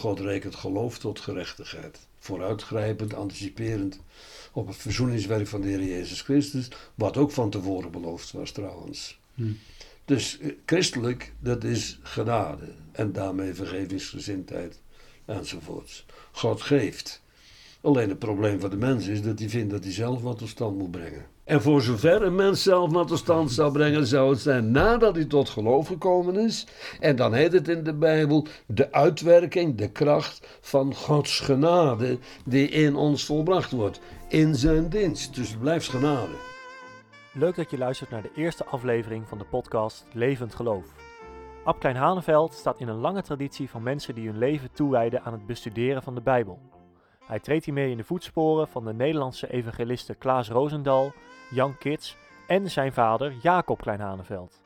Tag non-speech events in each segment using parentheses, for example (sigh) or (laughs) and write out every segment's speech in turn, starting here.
God rekent geloof tot gerechtigheid. Vooruitgrijpend, anticiperend op het verzoeningswerk van de Heer Jezus Christus, wat ook van tevoren beloofd was trouwens. Hm. Dus eh, christelijk, dat is genade en daarmee vergevingsgezindheid enzovoorts. God geeft. Alleen het probleem van de mens is dat hij vindt dat hij zelf wat tot stand moet brengen. En voor zover een mens zelf wat tot stand zou brengen, zou het zijn nadat hij tot geloof gekomen is. En dan heet het in de Bijbel de uitwerking, de kracht van Gods genade die in ons volbracht wordt. In zijn dienst. Dus het blijft genade. Leuk dat je luistert naar de eerste aflevering van de podcast Levend Geloof. Ab Klein Haneveld staat in een lange traditie van mensen die hun leven toewijden aan het bestuderen van de Bijbel. Hij treedt hiermee in de voetsporen van de Nederlandse evangelisten Klaas Roosendal, Jan Kits en zijn vader Jacob Klein Haneveld.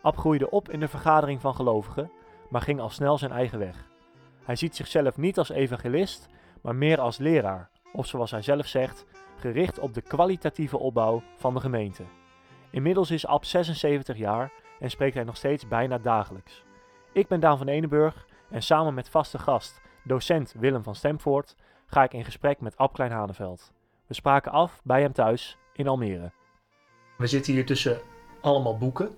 Ab groeide op in de vergadering van gelovigen, maar ging al snel zijn eigen weg. Hij ziet zichzelf niet als evangelist, maar meer als leraar, of zoals hij zelf zegt, gericht op de kwalitatieve opbouw van de gemeente. Inmiddels is Ab 76 jaar en spreekt hij nog steeds bijna dagelijks. Ik ben Daan van Enenburg en samen met vaste gast, docent Willem van Stemvoort, ga ik in gesprek met Ab Klein Haneveld. We spraken af bij hem thuis in Almere. We zitten hier tussen allemaal boeken.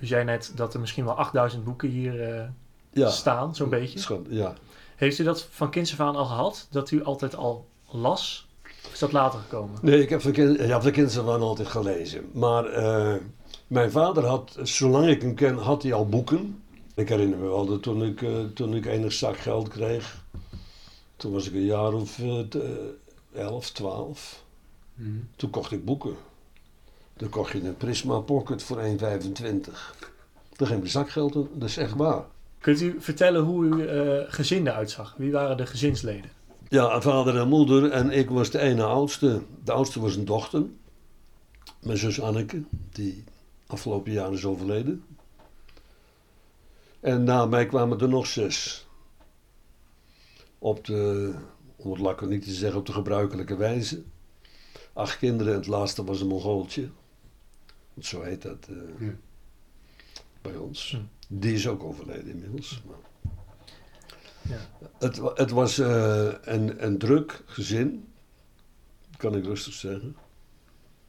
U zei net dat er misschien wel 8000 boeken hier eh, Ja, staan, zo'n beetje. Schat, ja. Heeft u dat van kinds af aan al gehad? Dat u altijd al las? Of is dat later gekomen? Nee, ik heb van kind, ja, van kinds af aan altijd gelezen. Maar eh, mijn vader had, zolang ik hem ken, had hij al boeken. Ik herinner me wel dat toen ik, eh, toen ik enig zak geld kreeg, toen was ik een jaar of t- eh, 11, 12. Hm. Toen kocht ik boeken. Dan kocht je een Prisma Pocket voor 1,25. Dan ging mijn zakgeld, dat is echt waar. Kunt u vertellen hoe uw eh, gezin eruit zag? Wie waren de gezinsleden? Ja, vader en moeder en ik was de ene oudste. De oudste was een dochter. Mijn zus Anneke, die afgelopen jaar is overleden. En na mij kwamen er nog zes. Op de, om het laconiek te zeggen, op de gebruikelijke wijze. Acht kinderen en het laatste was een Mongooltje. Want zo heet dat eh, Ja. bij ons. Die is ook overleden inmiddels. Maar Ja. het, het was eh, een, een druk gezin, kan ik rustig zeggen.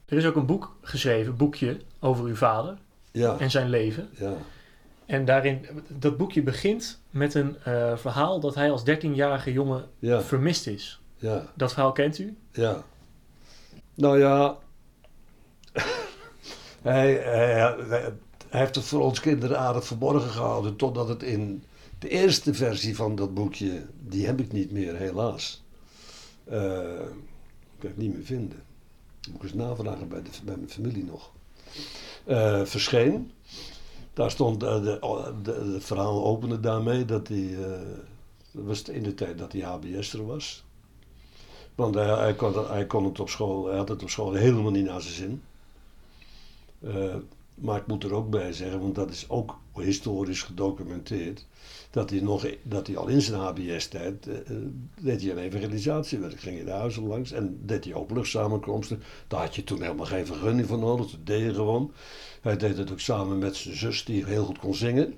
Er is ook een boek geschreven, boekje, over uw vader Ja, en zijn leven. ja, En daarin, dat boekje begint met een eh, verhaal dat hij als 13-jarige jongen ja, vermist is. ja, Dat verhaal kent u? ja. Nou ja, (laughs) hij, hij, hij heeft het voor ons kinderen aardig verborgen gehouden, totdat het in de eerste versie van dat boekje, die heb ik niet meer, helaas. Eh kan ik niet meer vinden. Moet ik eens navragen bij, de, bij mijn familie nog. Eh, verscheen. Daar stond, eh, de, de, het verhaal opende daarmee dat hij, eh, was in de tijd dat hij HBS'er was. Want hij, kon, kon het op school, hij had het op school helemaal niet naar zijn zin. Eh, maar ik moet er ook bij zeggen, want dat is ook historisch gedocumenteerd, dat hij, nog, dat hij al in zijn HBS-tijd eh, deed hij een evangelisatiewerk. Ging je de huizen langs en deed hij openluchtsamenkomsten. Daar had je toen helemaal geen vergunning voor nodig, dat deed je gewoon. Hij deed het ook samen met zijn zus, die heel goed kon zingen.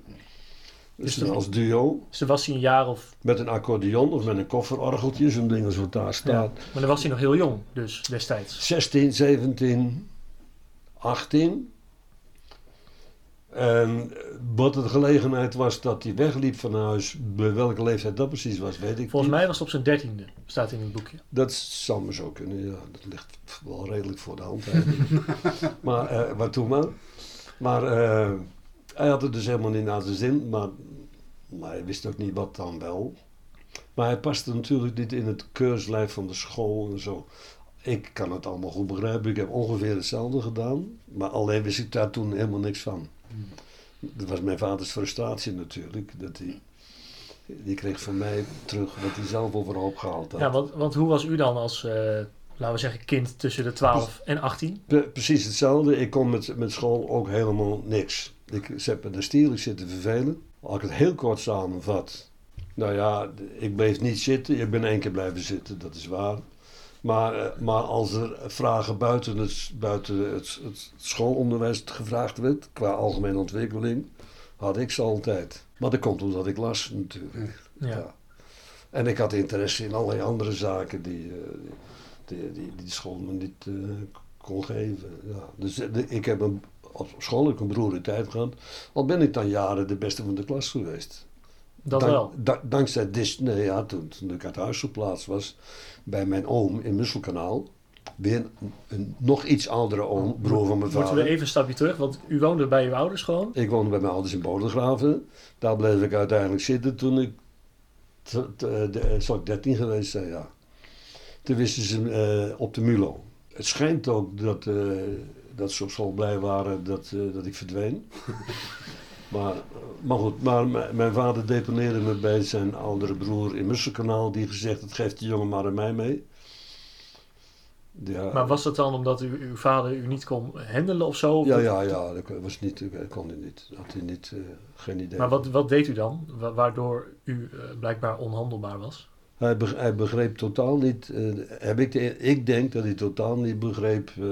Dus dan als duo, dan was hij een jaar of... met een accordeon of met een kofferorgeltje, zo'n ding als wat daar staat. Ja, maar dan was hij nog heel jong, dus destijds. 16, 17, 18. En wat de gelegenheid was dat hij wegliep van huis, bij welke leeftijd dat precies was, weet ik Volgens niet. mij was het op zijn dertiende, staat in het boekje. Dat zou maar zo kunnen, ja. Dat ligt wel redelijk voor de hand eigenlijk. (laughs) maar eh waartoe maar. Maar eh, hij had het dus helemaal niet naar zijn zin, maar, maar hij wist ook niet wat dan wel. Maar hij paste natuurlijk niet in het keurslijf van de school en zo. Ik kan het allemaal goed begrijpen. Ik heb ongeveer hetzelfde gedaan. Maar alleen wist ik daar toen helemaal niks van. Dat was mijn vaders frustratie natuurlijk. Dat hij, die kreeg van mij terug wat hij zelf overhoop gehaald had. Ja, want, want hoe was u dan als, eh, laten we zeggen, kind tussen de 12 en 18? Pre- precies hetzelfde. Ik kon met, met school ook helemaal niks. Ik zet me de stierlijk zitten vervelen. Als ik het heel kort samenvat. Nou ja, ik bleef niet zitten. Ik ben één keer blijven zitten, dat is waar. Maar, eh, maar als er vragen buiten het, buiten het, het schoolonderwijs gevraagd werd, qua algemene ontwikkeling, had ik ze altijd. Maar dat komt omdat ik las natuurlijk. Ja. Ja. En ik had interesse in allerlei andere zaken die, eh, die, die, school me niet eh, kon geven. Ja. Dus eh, de- ik heb een, op school heb ik een broer in tijd gehad. Al ben ik dan jaren de beste van de klas geweest. Dat Dank- wel. da- dankzij Disney, ja, toen, toen ik uit huis geplaatst was bij mijn oom in Musselkanaal. Weer een, een nog iets oudere oom, broer van mijn Moeten vader. we even een stapje terug, want u woonde bij uw ouders gewoon. Ik woonde bij mijn ouders in Bodegraven. Daar bleef ik uiteindelijk zitten toen ik, t- t- eh, de- ik 13 geweest zijn, ja. Toen wisten ze eh, op de Mulo. Het schijnt ook dat, eh, dat ze op school blij waren dat, eh, dat ik verdween. (laughs) maar, maar goed, maar mijn vader deponeerde me bij zijn oudere broer in Musselkanaal. Die gezegd, het geeft die jongen maar aan mij mee. Ja, Maar was dat dan omdat u, uw vader u niet kon handelen of zo? ja, ja, ja, dat was niet, dat kon hij niet. Had hij niet, eh, geen idee. Maar wat, wat deed u dan, wa- waardoor u blijkbaar onhandelbaar was? Hij, beg- hij begreep totaal niet, eh, heb ik, de, ik denk dat hij totaal niet begreep eh,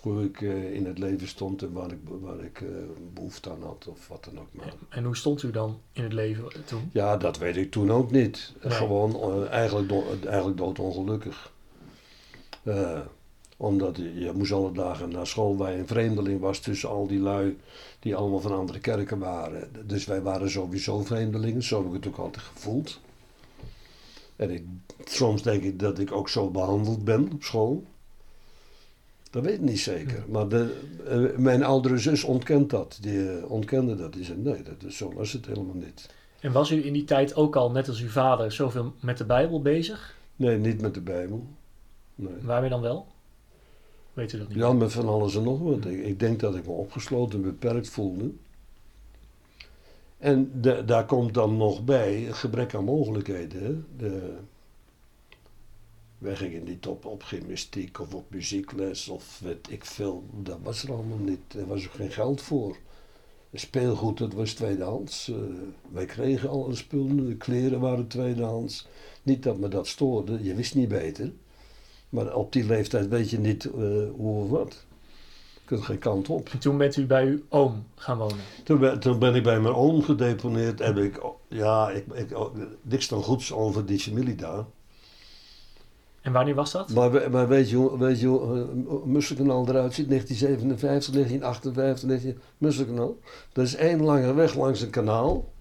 hoe ik eh, in het leven stond en waar ik, waar ik eh, behoefte aan had of wat dan ook maar. En hoe stond u dan in het leven toen? Ja, dat weet ik toen ook niet. Nee. Gewoon eigenlijk, eigenlijk doodongelukkig. Omdat je, je moest alle dagen naar school waar je een vreemdeling was tussen al die lui die allemaal van andere kerken waren. Dus wij waren sowieso vreemdelingen, zo heb ik het ook altijd gevoeld. En ik, soms denk ik dat ik ook zo behandeld ben op school. Dat weet ik niet zeker. Maar de, eh, mijn oudere zus ontkent dat. Die eh, ontkende dat. Die zei, nee, dat, zo was het helemaal niet. En was u in die tijd ook al, net als uw vader, zoveel met de Bijbel bezig? Nee, niet met de Bijbel. Nee. Waarmee dan wel? Weet u dat niet? Ja, met van alles en nog wat. Ik, ik denk dat ik me opgesloten en beperkt voelde. En de- daar komt dan nog bij gebrek aan mogelijkheden. De, wij gingen niet op, op gymnastiek of op muziekles of weet ik veel. Dat was er allemaal niet. Er was ook geen geld voor. Speelgoed, dat was tweedehands. Eh, wij kregen alle spullen, de kleren waren tweedehands. Niet dat me dat stoorde, je wist niet beter. Maar op die leeftijd weet je niet eh, hoe of wat. Kunt geen kant op. En toen bent u bij uw oom gaan wonen. Toen ben, toen ben ik bij mijn oom gedeponeerd. Heb ik, ja, ik, ik, niks dan goeds over die familie daar. En wanneer was dat? Maar, maar weet je hoe, weet je hoe uh, Musselkanaal eruit ziet? 1957, 1958, 19, Musselkanaal. Dat is één lange weg langs een kanaal.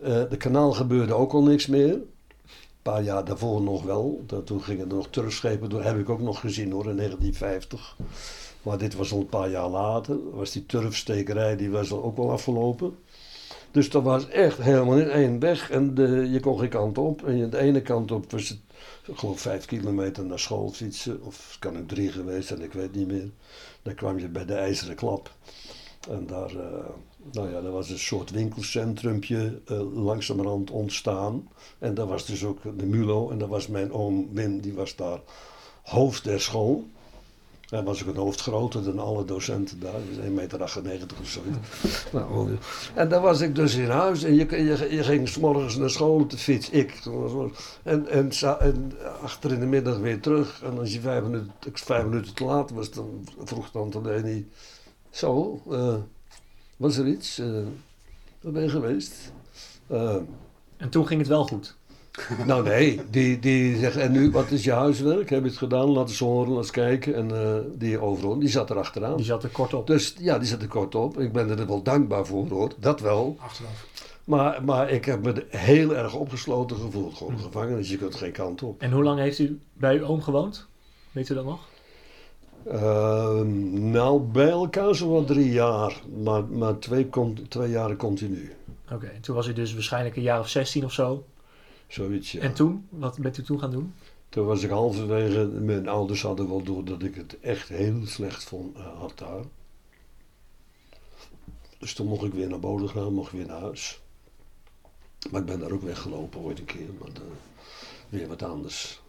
Eh, de kanaal gebeurde ook al niks meer. Paar jaar daarvoor nog wel. Toen gingen er nog turfschepen door. Heb ik ook nog gezien hoor, in 1950. Maar dit was al een paar jaar later. Was die turfstekerij die was al ook wel afgelopen. Dus dat was echt helemaal in één weg. En de, je kon geen kant op. En de ene kant op was het, ik geloof vijf kilometer naar school fietsen. Of het kan ook drie geweest zijn, ik weet niet meer. Dan kwam je bij de IJzeren Klap. En daar, eh, nou ja, dat was een soort winkelcentrumpje eh, langzamerhand ontstaan. En daar was dus ook de MULO. En daar was mijn oom Wim, die was daar hoofd der school. Hij was ook een hoofd groter dan alle docenten daar. Was 1,98 meter of zoiets. (laughs) Nou, en dan was ik dus in huis en je, je, je ging s morgens naar school op de fiets. Ik. En, en, en achter in de middag weer terug. En als je vijf minuten, vijf minuten te laat was, dan vroeg tante Leni... Zo, eh, was er iets? Eh waar ben je geweest? Eh, En toen ging het wel goed. nou nee, die, die zegt, en nu, wat is je huiswerk? Heb je het gedaan? Laat eens horen, laat eens kijken. En eh, die overal, die zat er achteraan. Die zat er kort op. Dus ja, die zat er kort op. Ik ben er wel dankbaar voor hoor, dat wel. Achteraf. Maar, maar ik heb me heel erg opgesloten gevoeld. Gewoon gevangenis, je kunt geen kant op. En hoe lang heeft u bij uw oom gewoond? Weet u dat nog? Ehm, nou, bij elkaar zo wat drie jaar. Maar, maar twee, twee jaren continu. Oké, en toen was u dus waarschijnlijk een jaar of 16 of zo. Zoiets, ja. En toen? Wat bent u toen gaan doen? Toen was ik halverwege, mijn ouders hadden wel door dat ik het echt heel slecht vond, eh, had daar. Dus toen mocht ik weer naar Bodegraven, mocht ik weer naar huis. Maar ik ben daar ook weggelopen ooit een keer, maar eh, weer wat anders.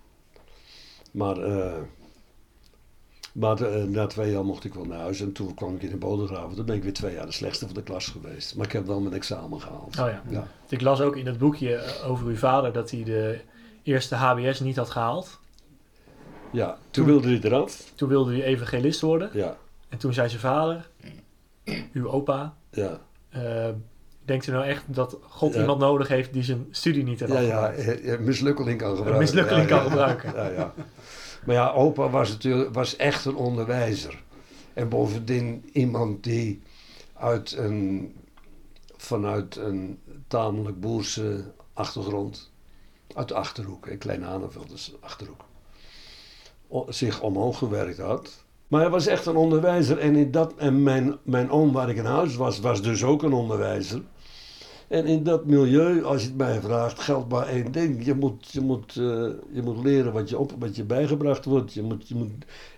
Maar, eh, maar eh, na twee jaar mocht ik wel naar huis en toen kwam ik in de Bodegraven. Toen ben ik weer twee jaar de slechtste van de klas geweest. Maar ik heb wel mijn examen gehaald. Oh ja. ja. Ik las ook in het boekje eh, over uw vader dat hij de eerste HBS niet had gehaald. Ja, toen Toen- wilde hij eraf. Toen wilde hij evangelist worden. Ja, En toen zei zijn vader, uw opa, ja. eh, Denkt u nou echt dat God Ja. iemand nodig heeft die zijn studie niet heeft Ja, ja, mislukkeling kan gebruiken. mislukkeling kan gebruiken. Ja, ja. Maar ja, opa was natuurlijk was echt een onderwijzer. En bovendien iemand die uit een, vanuit een tamelijk boerse achtergrond, uit de Achterhoek, een kleine Hanenveld de Achterhoek, zich omhoog gewerkt had. Maar hij was echt een onderwijzer en, in dat, en mijn, mijn oom waar ik in huis was, was dus ook een onderwijzer. En in dat milieu, als je het mij vraagt, geldt maar één ding. Je moet, je moet, eh, je moet leren wat je, op, wat je bijgebracht wordt. Je moet, je moet,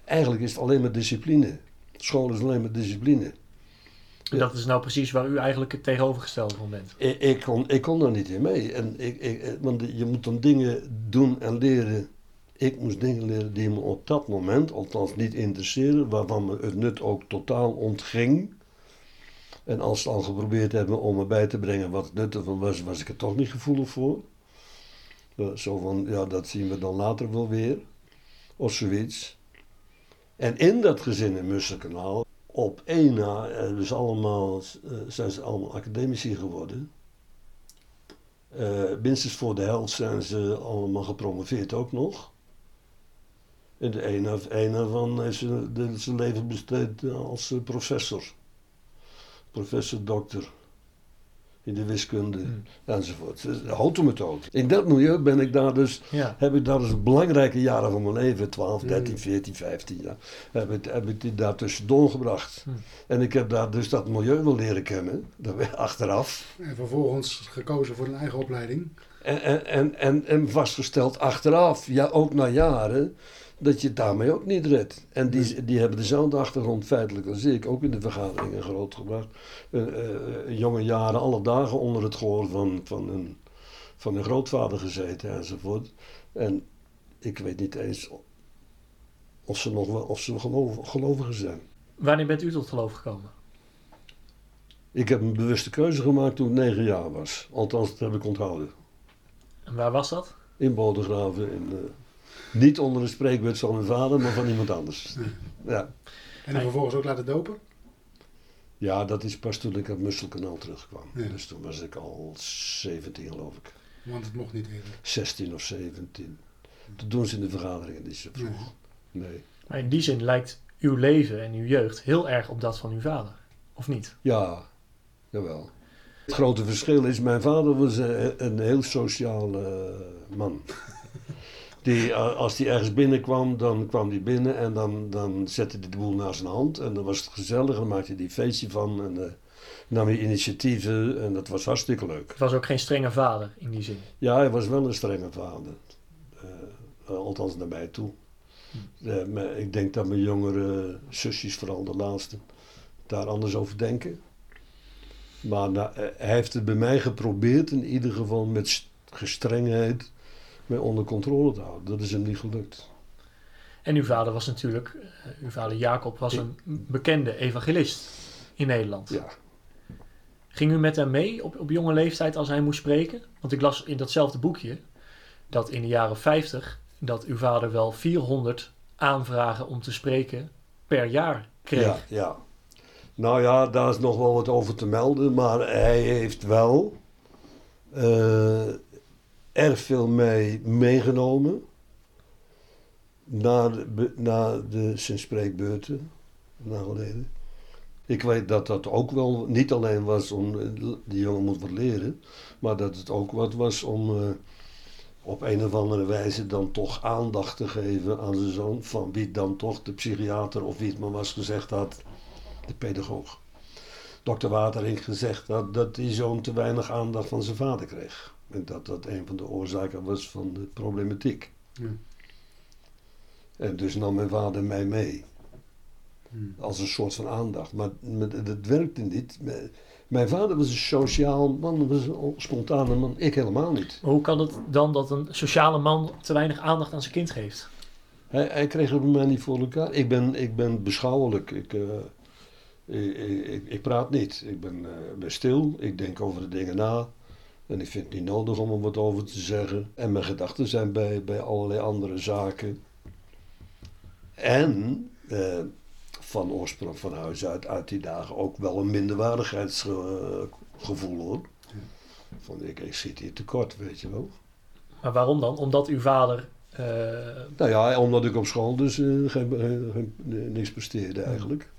eigenlijk is het alleen maar discipline. School is alleen maar discipline. En dat is nou precies waar u eigenlijk het tegenovergestelde van bent. Ik, ik, kon, ik kon daar niet in mee. En ik, ik, eh, want je moet dan dingen doen en leren. Ik moest dingen leren die me op dat moment, althans niet interesseren, waarvan me het nut ook totaal ontging. En als ze al geprobeerd hebben om me bij te brengen wat het nut ervan was, was ik er toch niet gevoelig voor. Zo van, ja, dat zien we dan later wel weer. Of zoiets. En in dat gezin in Musselkanaal, op één na, eh, dus allemaal, eh, zijn ze allemaal academici geworden. Eh, minstens voor de helft zijn ze allemaal gepromoveerd ook nog. En de ene, een daarvan heeft zijn, zijn leven besteed als professor. Professor dokter. In de wiskunde Hmm. enzovoort. Dus De automethode. In dat milieu ben ik daar dus Ja. heb ik daar dus belangrijke jaren van mijn leven, 12, Mm. 13, 14, 15 jaar, heb ik, heb ik die daar tussendoor gebracht. Mm. En ik heb daar dus dat milieu wel leren kennen, dat achteraf. En vervolgens gekozen voor een eigen opleiding. En, en, en, en, en vastgesteld achteraf, ja, ook na jaren, dat je het daarmee ook niet redt. En die, die hebben dezelfde achtergrond feitelijk als ik, ook in de vergaderingen grootgebracht. Eh, jonge jaren, alle dagen onder het gehoor van, van, een, van een grootvader gezeten enzovoort. En ik weet niet eens of ze nog wel, of ze geloof, gelovigen zijn. Wanneer bent u tot geloof gekomen? Ik heb een bewuste keuze gemaakt toen ik negen jaar was. Althans, dat heb ik onthouden. En waar was dat? In Bodegraven. In, eh, niet onder een spreekbeurt van mijn vader, maar van iemand anders. Ja. En dan vervolgens ook laten dopen. ja, dat is pas toen ik uit Musselkanaal terugkwam. Ja. Dus toen was ik al 17 geloof ik. Want het mocht niet eerder. 16 of 17. Toen doen ze in de vergaderingen niet zo vroeg. Nee. Maar in die zin lijkt uw leven en uw jeugd heel erg op dat van uw vader. Of niet? Ja, jawel. Het grote verschil is, mijn vader was een, een heel sociaal eh, man. Die, eh, als hij ergens binnenkwam, dan kwam hij binnen en dan, dan zette hij de boel naar zijn hand. En dan was het gezellig en dan maakte hij een feestje van en eh, nam hij initiatieven en dat was hartstikke leuk. Het was ook geen strenge vader in die zin. Ja, hij was wel een strenge vader. Eh, althans naar mij toe. Maar ik denk dat mijn jongere zusjes, vooral de laatste, daar anders over denken. Maar nou, hij heeft het bij mij geprobeerd, in ieder geval met st- gestrengheid, mij onder controle te houden. Dat is hem niet gelukt. En uw vader was natuurlijk, eh, uw vader Jacob was een bekende evangelist in Nederland. Ja, Ging u met hem mee op, op jonge leeftijd als hij moest spreken? Want ik las in datzelfde boekje dat in de jaren 50 dat uw vader wel 400 aanvragen om te spreken per jaar kreeg. ja, ja. Nou ja, daar is nog wel wat over te melden, maar hij heeft wel eh, erg veel mee meegenomen naar de, naar de zijn spreekbeurten. Ik weet dat dat ook wel niet alleen was om, eh, die jongen moet wat leren, maar dat het ook wat was om eh, op een of andere wijze dan toch aandacht te geven aan zijn zoon, van wie dan toch de psychiater of wie het maar was gezegd had, de pedagoog. Dokter Waterink gezegd had dat die zoon te weinig aandacht van zijn vader kreeg. En dat dat een van de oorzaken was van de problematiek. Ja. En dus nam mijn vader mij mee. Hmm. Als een soort van aandacht. Maar dat werkte niet. Mijn vader was een sociaal man, was een spontane man. Ik helemaal niet. Maar hoe kan het dan dat een sociale man te weinig aandacht aan zijn kind geeft? Hij, hij kreeg het bij mij niet voor elkaar. Ik ben, ik ben beschouwelijk. Ik, eh, ik, ik, ik praat niet. Ik ben, eh, ben stil. Ik denk over de dingen na. En ik vind het niet nodig om er wat over te zeggen. En mijn gedachten zijn bij, bij allerlei andere zaken. En eh, van oorsprong van huis uit, uit die dagen, ook wel een minderwaardigheidscomplex gevoel hoor. Van ik, ik zit hier tekort, weet je wel. Maar waarom dan? Omdat uw vader... eh, Nou ja, omdat ik op school dus eh, geen, geen- geen- niks presteerde eigenlijk.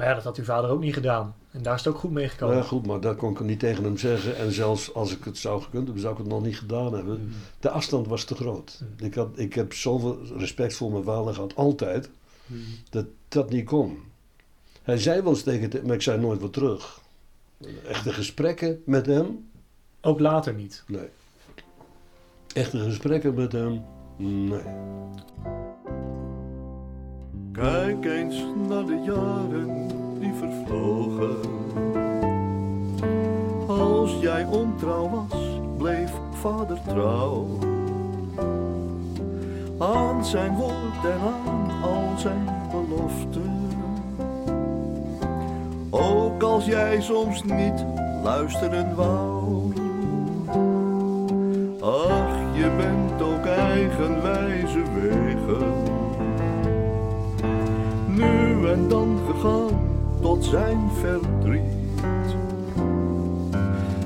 Maar ja, dat had uw vader ook niet gedaan. En daar is het ook goed mee gekomen. Ja, goed, maar dat kon ik niet tegen hem zeggen. En zelfs als ik het zou gekund hebben, zou ik het nog niet gedaan hebben. Mm. De afstand was te groot. Mm. Ik, had, ik heb zoveel respect voor mijn vader gehad, altijd, Mm. dat dat niet kon. Hij zei wel eens tegen het, maar ik zei nooit wat terug. Echte gesprekken met hem? Ook later niet. Nee. Echte gesprekken met hem? Nee. Kijk eens naar de jaren die vervlogen. Als jij ontrouw was, bleef vader trouw. Aan zijn woord en aan al zijn beloften. Ook als jij soms niet luisteren wou. Ach, je bent ook eigenwijze wegen en dan gegaan tot zijn verdriet.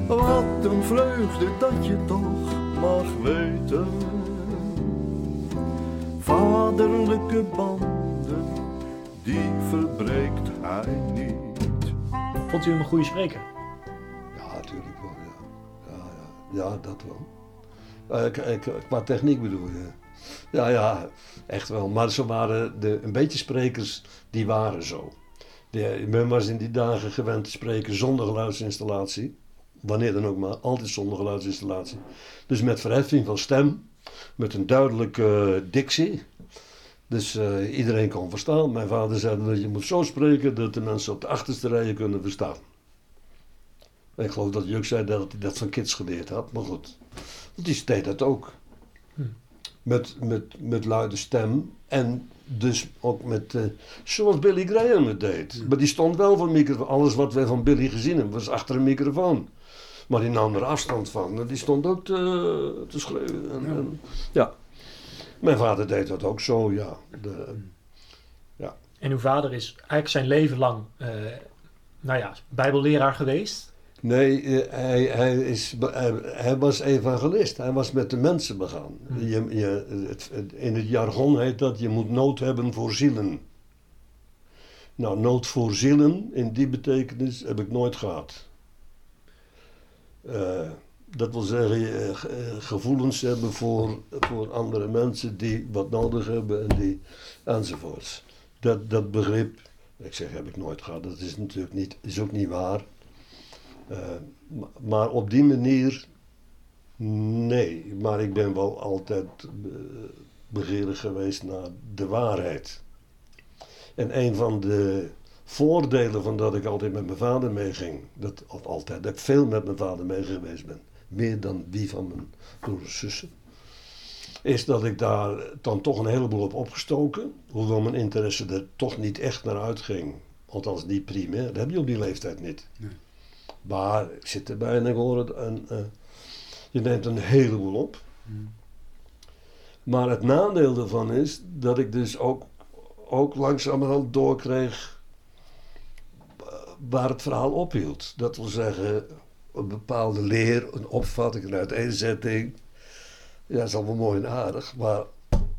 Wat een vreugde dat je toch mag weten. Vaderlijke banden, die verbreekt hij niet. Vond u hem een goede spreker? Ja, natuurlijk wel, ja. Ja, ja. ja dat wel. K- qua techniek bedoel je? Ja, ja, echt wel. Maar ze waren de, een beetje sprekers, die waren zo. De, men was in die dagen gewend te spreken zonder geluidsinstallatie. Wanneer dan ook maar, altijd zonder geluidsinstallatie. Dus met verheffing van stem, met een duidelijke eh, dictie. Dus eh, iedereen kon verstaan. Mijn vader zei dat je moet zo spreken dat de mensen op de achterste rijen kunnen verstaan. Ik geloof dat Juk zei dat hij dat van kids geleerd had, maar goed. Die deed dat ook. Met, met, met luide stem en dus ook met, eh, zoals Billy Graham het deed. Maar die stond wel voor microfoon. Alles wat wij van Billy gezien hebben was achter een microfoon. Maar die nam er afstand van. Die stond ook te, te schreeuwen. En, Ja. en- ja. Mijn vader deed dat ook zo, ja. De, En uw vader is eigenlijk zijn leven lang, eh, nou ja, bijbelleraar geweest. Nee, eh, hij, hij, is, hij, hij was evangelist. Hij was met de mensen begaan. Hmm. Je, je, het, in het jargon heet dat je moet nood hebben voor zielen. Nou, nood voor zielen, in die betekenis heb ik nooit gehad. Eh, dat wil zeggen, eh, eh, gevoelens hebben voor, voor andere mensen die wat nodig hebben en die enzovoorts. Dat, dat begrip, ik zeg heb ik nooit gehad, dat is natuurlijk niet, is ook niet waar. Eh, ma- maar op die manier, nee. Maar ik ben wel altijd eh, begeerig geweest naar de waarheid. En een van de voordelen van dat ik altijd met mijn vader meeging, dat, of altijd, dat ik veel met mijn vader mee geweest ben, meer dan wie van mijn broers en zussen, is dat ik daar dan toch een heleboel op opgestoken, hoewel mijn interesse er toch niet echt naar uitging. Althans niet primair, dat heb je op die leeftijd niet. Nee. Maar ik zit erbij en ik hoor het en eh, je neemt een heleboel op. Mm. Maar het nadeel daarvan is dat ik dus ook, ook langzamerhand doorkreeg eh, waar het verhaal ophield. Dat wil zeggen, een bepaalde leer, een opvatting, een uiteenzetting. Ja, dat is allemaal mooi en aardig, maar,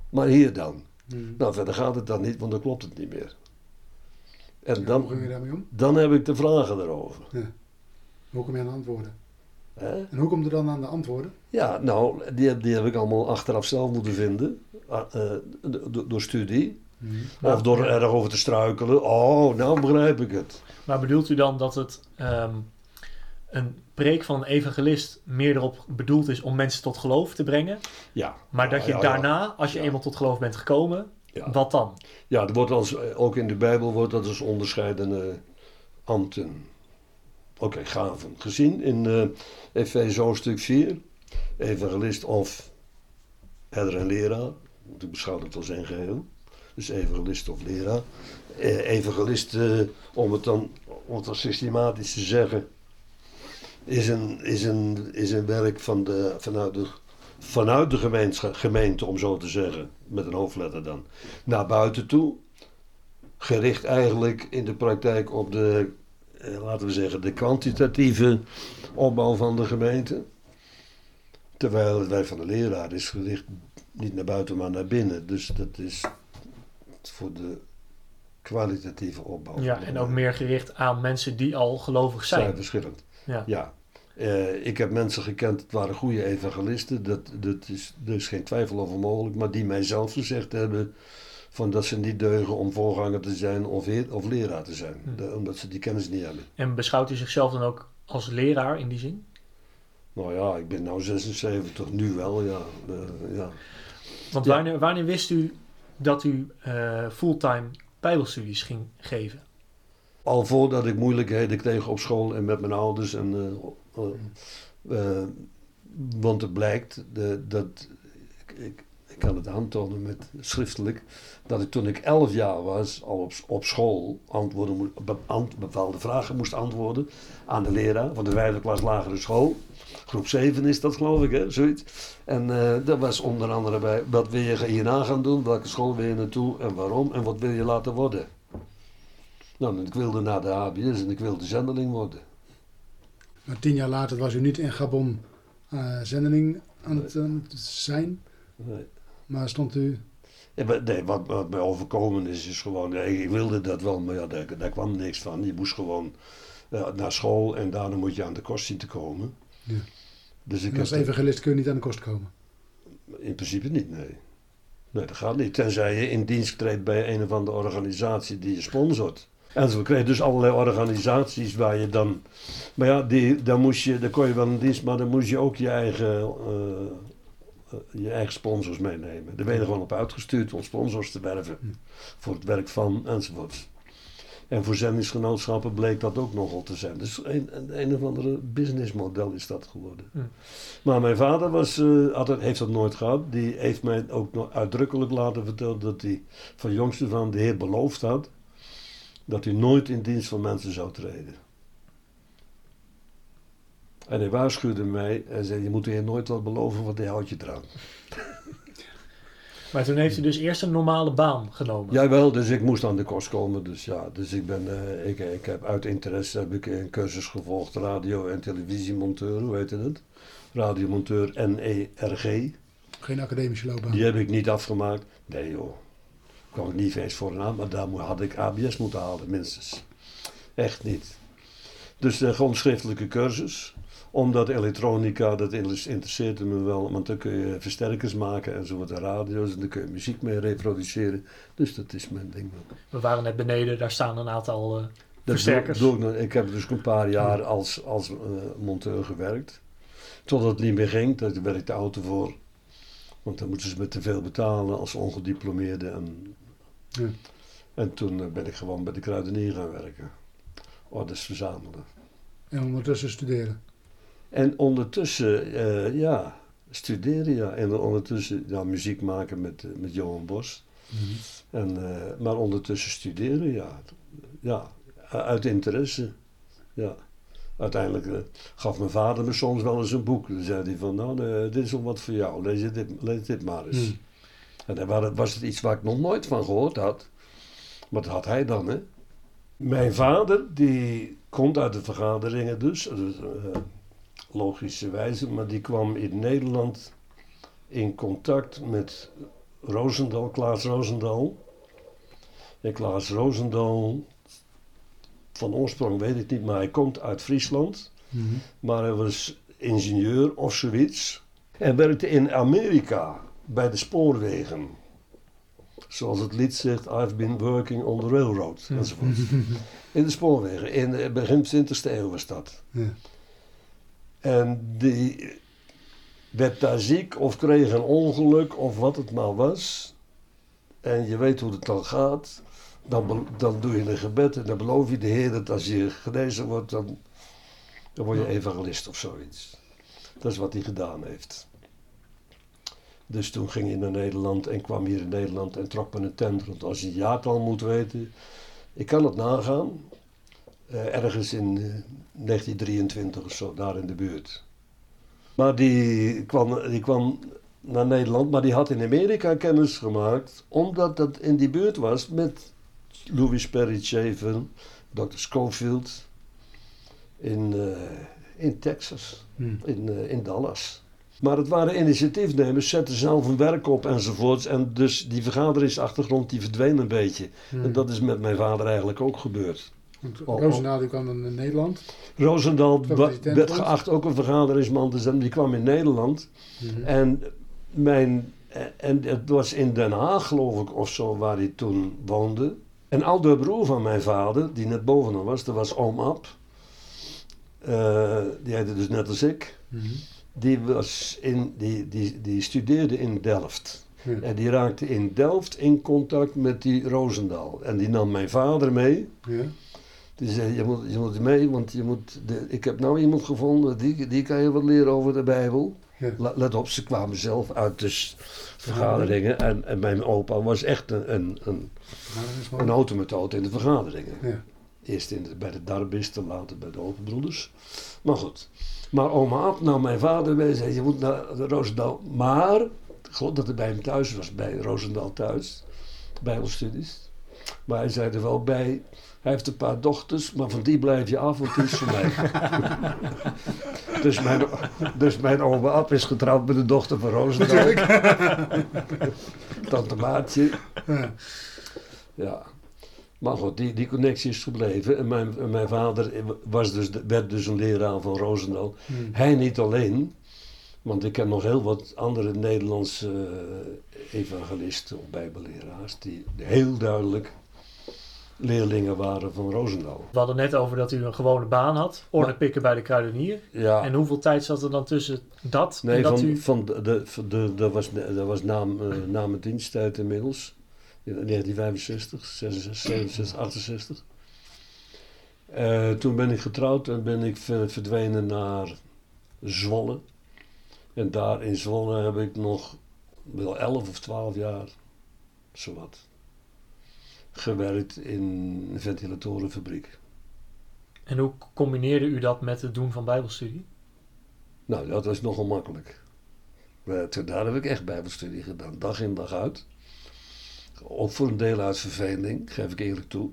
maar hier dan. Mm. Nou, verder gaat het dan niet, want dan klopt het niet meer. En Ja, dan, dan heb ik de vragen erover. Hoe kom je aan de antwoorden? Hè? En hoe komt er dan aan de antwoorden? Ja, nou, die, heb- die heb ik allemaal achteraf zelf moeten vinden. Ah, eh, do- do- door studie. Mm. Of door er erg over te struikelen. Oh, nou begrijp ik het. Maar bedoelt u dan dat het ehm, een preek van een evangelist meer erop bedoeld is om mensen tot geloof te brengen? Ja. Maar dat je Ja, ja, ja. daarna, als je Ja. eenmaal tot geloof bent gekomen, Ja, wat dan? ja er wordt als, ook in de Bijbel wordt dat als onderscheidende ambten. Oké, gaven. Gezien in eh Efeze hoofdstuk 4. Evangelist of herder en leraar. Want ik beschouw het als een geheel. Dus evangelist of leraar. Eh, evangelist, eh, om, het dan, om het dan systematisch te zeggen, is een, is een, is een werk van de, vanuit de, vanuit de gemeente, om zo te zeggen, met een hoofdletter dan, naar buiten toe. Gericht eigenlijk in de praktijk op de laten we zeggen, de kwantitatieve opbouw van de gemeente. Terwijl het werk van de leraar is gericht niet naar buiten, maar naar binnen. Dus dat is voor de kwalitatieve opbouw. Ja, en ook meer gericht aan mensen die al gelovig zijn zijn. verschillend. Ja. Ja. Eh, ik heb mensen gekend, het waren goede evangelisten, dat, dat is, er is geen twijfel over mogelijk, maar die mij zelf gezegd hebben van dat ze niet deugen om voorganger te zijn of, heer- of leraar te zijn, Hm. De- omdat ze die kennis niet hebben. En beschouwt u zichzelf dan ook als leraar in die zin? Nou ja, ik ben nou 76, nu wel, ja. Ja. Want Ja. wanneer, wanneer wist u dat u eh, fulltime bijbelstudies ging geven? Al voordat ik moeilijkheden kreeg op school en met mijn ouders. En, eh, eh, eh, want het blijkt de, dat. Ik, ik, kan het aantonen met schriftelijk. Dat ik toen ik 11 jaar was, al op, op school antwoorden, bepaalde vragen moest antwoorden aan de leraar van de vijfde klas lagere school. Groep 7 is dat, geloof ik, hè? zoiets. En eh dat was onder andere bij: wat wil je hierna gaan doen? Welke school wil je naartoe en waarom? En wat wil je laten worden? Nou, ik wilde naar de HBS en ik wilde zendeling worden. Maar tien jaar later was u niet in Gabon eh, zendeling aan het, aan het zijn. Nee. Maar stond u... Ja, maar nee, wat, wat mij overkomen is, is gewoon, ja, ik wilde dat wel, maar ja, daar, daar kwam niks van. Je moest gewoon eh, naar school en daarna moet je aan de kost zien te komen. Ja. Dus ik En als evangelist kun je niet aan de kost komen. in principe niet, nee. Nee, dat gaat niet. Tenzij je in dienst treedt bij een of andere organisatie die je sponsort. En kreeg je dus allerlei organisaties waar je dan... Maar ja, die, dan, moest je, dan kon je wel in dienst, maar dan moest je ook je eigen, eh, je eigen sponsors meenemen. Daar ben je er gewoon op uitgestuurd om sponsors te werven. Hm. Voor het werk van enzovoorts. En voor zendingsgenootschappen bleek dat ook nogal te zijn. Dus een, een, een of andere businessmodel is dat geworden. Hm. Maar mijn vader was, eh, had heeft dat nooit gehad. Die heeft mij ook nog uitdrukkelijk laten vertellen dat hij van jongs af aan de Heer beloofd had dat hij nooit in dienst van mensen zou treden. En hij waarschuwde mij en zei: Je moet de Heer nooit wat beloven, want hij houdt je eraan. Maar toen heeft u dus eerst een normale baan genomen. Jawel, dus ik moest aan de kost komen. Dus ja, dus ik ben, eh, ik, ik heb uit interesse heb ik een cursus gevolgd, radio- en televisiemonteur, hoe heet het? Radiomonteur NERG. Geen academische loopbaan. Die heb ik niet afgemaakt. Nee joh, kwam ik niet eens voor aan, maar daar had ik ABS moeten halen, minstens. Echt niet. Dus uh, gewoon schriftelijke cursus. Omdat elektronica, dat inter- interesseerde me wel. Want dan kun je versterkers maken en zo wat de radio's. En dan kun je muziek mee reproduceren. Dus dat is mijn ding wel. We waren net beneden, daar staan een aantal eh, versterkers. doe- doe ik, ik heb dus een paar jaar als, als eh, monteur gewerkt. Totdat het niet meer ging, daar werkte de auto voor. Want dan moeten ze me te veel betalen als ongediplomeerde. En, Ja. en toen eh, ben ik gewoon bij de kruidenier gaan werken. Orders verzamelen. En ondertussen studeren. En ondertussen, eh, ja, studeren ja. En ondertussen ja, muziek maken met, eh, met Johan Bos. En, eh, maar ondertussen studeren, ja. Ja, uit interesse. Ja. Uiteindelijk gaf mijn vader me soms wel eens een boek. Dan zei hij van, nou, dit is wel wat voor jou. Lees dit, lees dit maar eens. Hmm. En dan wa- was het iets waar ik nog nooit van gehoord had. Maar dat had hij dan, hè. Mijn vader, die komt uit de vergaderingen dus. dus logische wijze. Maar die kwam in Nederland in contact met Roosendal, Klaas Roosendal. En Klaas Roosendal, van oorsprong weet ik niet, maar hij komt uit Friesland. Mhm. Maar hij was ingenieur of zoiets. En werkte in Amerika bij de spoorwegen. Zoals het lied zegt, I've been working on the railroad. Enzovoort. In de spoorwegen. In de begin 20e eeuw was dat. Ja. En die werd daar ziek of kreeg een ongeluk of wat het maar was. En je weet hoe het dan gaat. Dan, dan doe je een gebed en dan beloof je de Heer dat als je genezen wordt, dan, dan word je evangelist of zoiets. Dat is wat hij gedaan heeft. Dus toen ging hij naar Nederland en kwam hier in Nederland en trok me een tent rond. Als je het jaartal moet weten, ik kan het nagaan. Eh, ergens in eh, 1923 of zo, daar in de buurt. Maar die kwam, die kwam naar Nederland, maar die had in Amerika kennis gemaakt, omdat dat in die buurt was met Louis Perry Dr. Schofield. in, eh, in Texas, Hmm. in, eh, in Dallas. Maar het waren initiatiefnemers, zetten zelf een werk op enzovoorts. En dus die vergaderingsachtergrond die verdween een beetje. Hmm. En dat is met mijn vader eigenlijk ook gebeurd. Want oh, oh. Roosendaal die kwam dan in Nederland. Roosendaal werd geacht ook een vergaderingsman te zijn. Die kwam in Nederland. Mhm. En, mijn, en het was in Den Haag, geloof ik, of zo, waar hij toen woonde. En oudere broer van mijn vader, die net boven hem was, dat was oom Ab. Eh, die heette dus net als ik. Mhm. Die, was in, die, die, die studeerde in Delft. Ja. En die raakte in Delft in contact met die Roosendaal. En die nam mijn vader mee. Ja. Die zei, je moet, je moet mee, want je moet de, ik heb nou iemand gevonden, die, die kan je wat leren over de Bijbel. Ja. Let op, ze kwamen zelf uit de vergaderingen. En, en mijn opa was echt een, een, een, een automethode in de vergaderingen. Ja. Eerst in de, bij de Darbisten, later bij de Overbroeders. Maar goed. Maar oma Ab nam mijn vader mee en zei, je moet naar Roosendaal. Maar, ik geloof dat hij bij hem thuis was, bij Roosendaal thuis. Bijbelstudies. Maar hij zei er wel bij, hij heeft een paar dochters, maar van die blijf je af, want die is voor mij. (laughs) dus, mijn, dus mijn oma Ab is getrouwd met de dochter van Roosendaal. (laughs) Tante Maartje. Ja. Maar goed, die, die connectie is gebleven. En mijn, en mijn vader was dus, werd dus een leraar van Roosendaal. Hmm. Hij niet alleen, want ik ken nog heel wat andere Nederlandse eh, evangelisten of bijbelleraars die heel duidelijk leerlingen waren van Roosendaal. We hadden net over dat u een gewone baan had. Orde pikken bij de kruidenier. Ja, En hoeveel tijd zat er dan tussen dat en nee, dat van, u... van de, de, de, dat was, dat was na, eh, na mijn diensttijd inmiddels. In 1965, 66, 67, 68. Eh, toen ben ik getrouwd en ben ik ver- verdwenen naar Zwolle. En daar in Zwolle heb ik nog wel 11 of 12 jaar, zowat, gewerkt in een ventilatorenfabriek. En hoe combineerde u dat met het doen van bijbelstudie? Nou, dat was nogal makkelijk. Toen, daar heb ik echt bijbelstudie gedaan, dag in dag uit. Ook voor een deel uit verveling, geef ik eerlijk toe.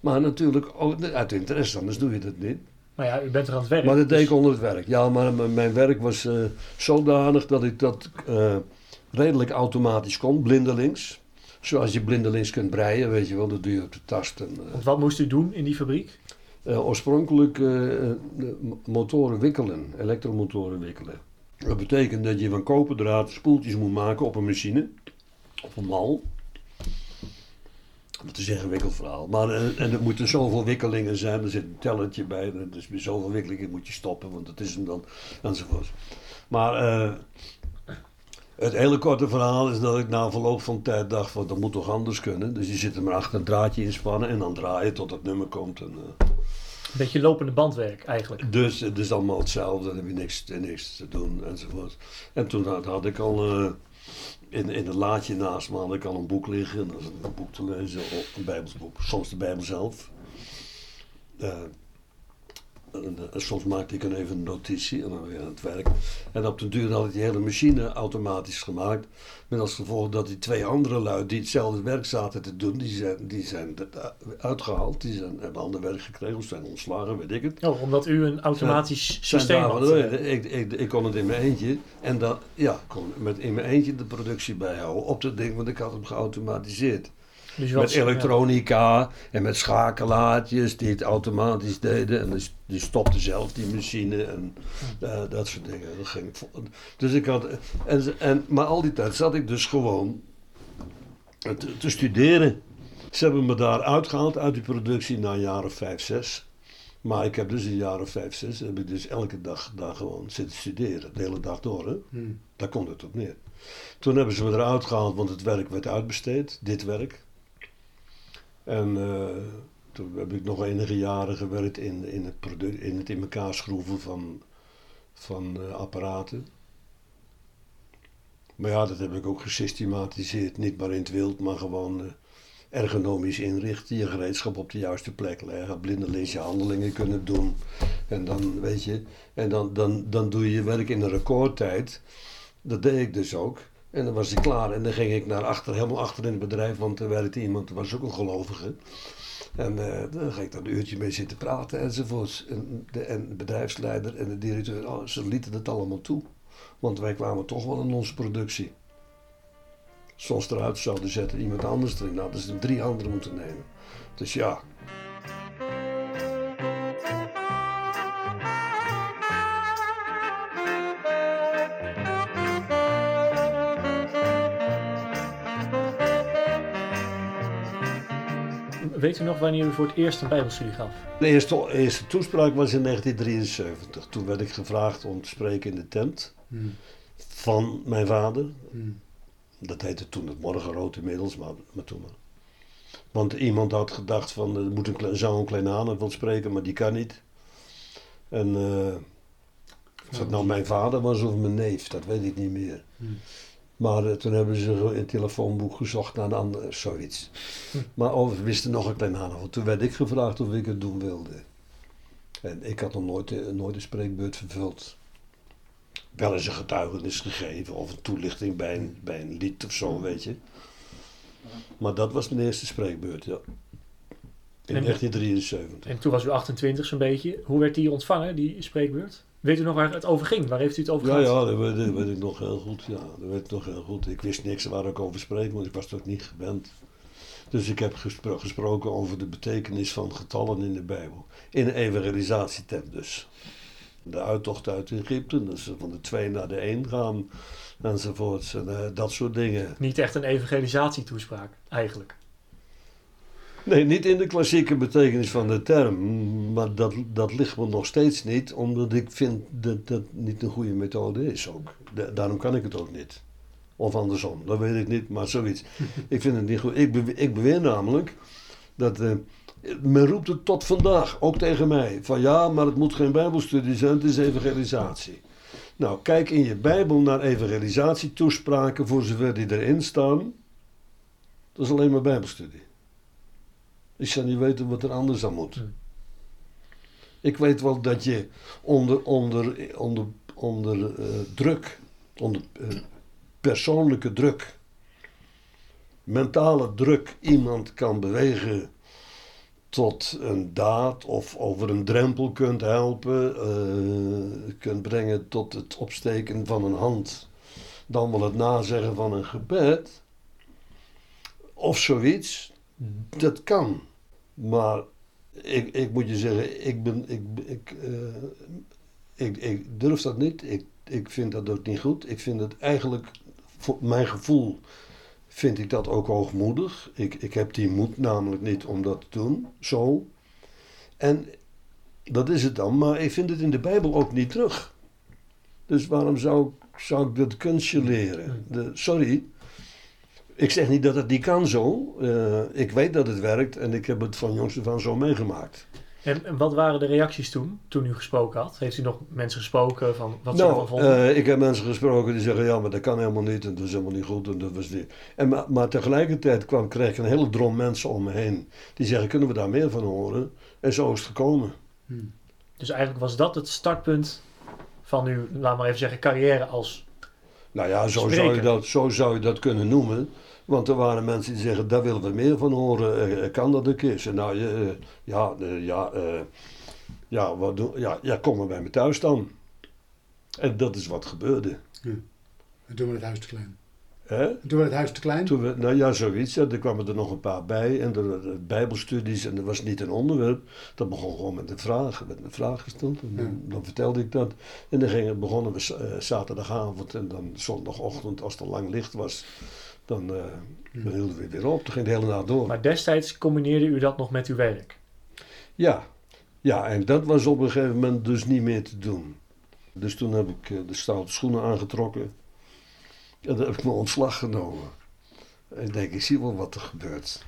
Maar natuurlijk ook uit interesse, anders doe je dat niet. Maar ja, u bent er aan het werk. Maar dat deed dus- ik onder het werk. Ja, maar mijn werk was eh, zodanig dat ik dat eh, redelijk automatisch kon, blindelings. Zoals je blindelings kunt breien, weet je wel, dat doe je op de tast. En, eh, Want wat moest u doen in die fabriek? eh, oorspronkelijk eh, motoren wikkelen, elektromotoren wikkelen. Dat betekent dat je van koperdraad spoeltjes moet maken op een machine, op een mal. Dat is een ingewikkeld verhaal. Maar, en er moeten zoveel wikkelingen zijn, er zit een telletje bij, dus bij zoveel wikkelingen moet je stoppen, want dat is hem dan, enzovoort. Maar het hele korte verhaal is dat ik na verloop van tijd dacht, van, dat moet toch anders kunnen. Dus je zit er maar achter een draadje inspannen en dan draaien tot het nummer komt. En, eh, Een beetje lopende bandwerk eigenlijk. dus het is allemaal hetzelfde, dan heb je niks, niks te doen enzovoort. En toen had, had ik al eh, in, in het laadje naast me had ik al een boek liggen. En dat is een boek te lezen, of een bijbelsboek, soms de bijbel zelf. Eh, soms maakte ik dan even een notitie en dan weer aan het werk. En op den duur had ik die hele machine automatisch gemaakt. Met als gevolg dat die twee andere lui die hetzelfde werk zaten te doen, die zijn, die zijn er uitgehaald. Die zijn, hebben ander werk gekregen of zijn ontslagen, weet ik het. Oh, omdat u een automatisch Zijn systeem daarvan had. eh. Ik, ik, ik kon het in mijn eentje. En dan, ja, kon met in mijn eentje de productie bijhouden op dat ding, want ik had hem geautomatiseerd. Dus Met ja. elektronica en met schakelaartjes die het automatisch deden. En dus- die stopte zelf die machine en eh, dat soort dingen. Dat ging dus ik had, en, en, maar al die tijd zat ik dus gewoon te, te studeren. Ze hebben me daar uitgehaald uit die productie na een jaar of vijf, zes. Maar ik heb dus een jaar of vijf, zes, heb ik dus elke dag daar gewoon zitten studeren. De hele dag door, hè. Hmm. Daar komt het op neer. Toen hebben ze me eruit gehaald, want het werk werd uitbesteed, dit werk. En eh, toen heb ik nog enige jaren gewerkt in, in, het, product, in het in elkaar schroeven van, van eh, apparaten. Maar ja, dat heb ik ook gesystematiseerd. Niet maar in het wild, maar gewoon eh, ergonomisch inrichten. Je gereedschap op de juiste plek leggen. Blindelings je handelingen kunnen doen. En dan, weet je, en dan, dan, dan doe je je werk in een recordtijd. Dat deed ik dus ook. En dan was hij klaar. En dan ging ik naar achter, helemaal achter in het bedrijf, want er werkte iemand, was ook een gelovige. En eh, dan ging ik daar een uurtje mee zitten praten enzovoorts. En de, en de bedrijfsleider en de directeur, oh, ze lieten het allemaal toe. Want wij kwamen toch wel in onze productie. Soms eruit zouden zetten, iemand anders erin. Nou, dus drie anderen moeten nemen. Dus ja, Weet u nog wanneer u voor het eerst een bijbelstudie gaf? De eerste, eerste toespraak was in 1973. Toen werd ik gevraagd om te spreken in de tent Hmm. van mijn vader. Hmm. Dat heette toen het morgenrood inmiddels, maar, maar toen maar. Want iemand had gedacht van, er moet een, kle- zou een klein wil spreken, maar die kan niet. En eh, of het nou mijn vader was of mijn neef, dat weet ik niet meer. Hmm. Maar eh, toen hebben ze in het telefoonboek gezocht naar een ander, zoiets. Maar oh, we wisten nog een klein aanval. Toen werd ik gevraagd of ik het doen wilde. En ik had nog nooit, eh, nooit een spreekbeurt vervuld. Wel eens een getuigenis gegeven of een toelichting bij een, bij een lied of zo, weet je. Maar dat was mijn eerste spreekbeurt, ja. In En- 1973. En toen was u 28 zo'n beetje. Hoe werd die ontvangen, die spreekbeurt? Weet u nog waar het over ging? Waar heeft u het over Ja, gehad? ja, dat weet, dat weet ik nog heel goed. Ja, dat weet ik nog heel goed. Ik wist niks waar ik over spreek, want ik was toch niet gewend. Dus ik heb gespro- gesproken over de betekenis van getallen in de Bijbel. In een evangelisatietent dus. De uittocht uit Egypte, dus van de twee naar de één gaan enzovoorts. En eh, dat soort dingen. Niet echt een evangelisatietoespraak, eigenlijk. Nee, niet in de klassieke betekenis van de term. Maar dat, dat ligt me nog steeds niet, omdat ik vind dat dat niet een goede methode is ook. Da- daarom kan ik het ook niet. Of andersom, dat weet ik niet, maar zoiets. (laughs) ik vind het niet goed. Ik, ik beweer namelijk dat. eh, men roept het tot vandaag, ook tegen mij. Van ja, maar het moet geen Bijbelstudie zijn, het is evangelisatie. Nou, kijk in je Bijbel naar evangelisatietoespraken, voor zover die erin staan. Dat is alleen maar Bijbelstudie. Ik zou niet weten wat er anders aan moet. Hmm. Ik weet wel dat je onder, onder, onder, onder eh, druk, onder eh, persoonlijke druk, mentale druk iemand kan bewegen tot een daad of over een drempel kunt helpen, eh, kunt brengen tot het opsteken van een hand, dan wel het nazeggen van een gebed of zoiets. Dat kan. Maar ik, ik moet je zeggen, ik, ben, ik, ik, eh, ik, ik durf dat niet. Ik, ik vind dat ook niet goed. Ik vind het eigenlijk, voor mijn gevoel, vind ik dat ook hoogmoedig. Ik, ik heb die moed namelijk niet om dat te doen, zo. En dat is het dan, maar ik vind het in de Bijbel ook niet terug. Dus waarom zou, zou ik dat kunstje leren? De, sorry, ik zeg niet dat het niet kan zo. Eh, ik weet dat het werkt en ik heb het van jongs aan zo meegemaakt. En, en wat waren de reacties toen, toen u gesproken had? Heeft u nog mensen gesproken van wat ze ervan nou, vonden? eh, ik heb mensen gesproken die zeggen, ja, maar dat kan helemaal niet en dat is helemaal niet goed en dat was niet. En, maar, maar tegelijkertijd kwam, kreeg ik een hele drom mensen om me heen die zeggen, kunnen we daar meer van horen? En zo is het gekomen. Hmm. Dus eigenlijk was dat het startpunt van uw, laat maar even zeggen, carrière als... Nou ja, zo zou, je dat, zo zou je dat kunnen noemen. Want er waren mensen die zeggen, daar willen we meer van horen. Eh, kan dat een keer? Nou, je, eh, ja, eh, ja, eh, ja, wat doen, ja, ja, kom maar bij me thuis dan. En dat is wat gebeurde. En toen werd het huis te klein. Hè? En toen werd het huis te klein. Toen we, nou ja, zoiets. Ja, er kwamen er nog een paar bij. En er waren bijbelstudies. En er was niet een onderwerp. Dat begon gewoon met een vraag. Werd een vraag gesteld. En dan, dan vertelde ik dat. En dan gingen, begonnen we eh, zaterdagavond. En dan zondagochtend, als het lang licht was. Dan, eh, dan hielden we weer op. Toen ging de hele nacht door. Maar destijds combineerde u dat nog met uw werk. Ja. ja, en dat was op een gegeven moment dus niet meer te doen. Dus toen heb ik eh, de stoute schoenen aangetrokken. En dan heb ik mijn ontslag genomen. En ik denk, ik zie wel wat er gebeurt.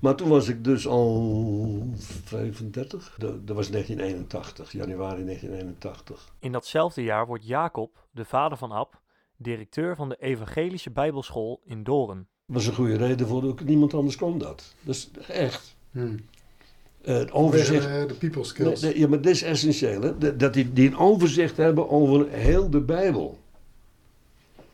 Maar toen was ik dus al 35. Dat dat was 1981, januari 1981. In datzelfde jaar wordt Jacob, de vader van Ab, directeur van de Evangelische Bijbelschool in Doorn. Dat was een goede reden voor. ook Niemand anders kon dat. Dus echt. Hmm. Eh, het overzicht. de, de people skills. nee, ja, maar dit is essentieel. Hè? Dat- Dat die, die een overzicht hebben over heel de Bijbel.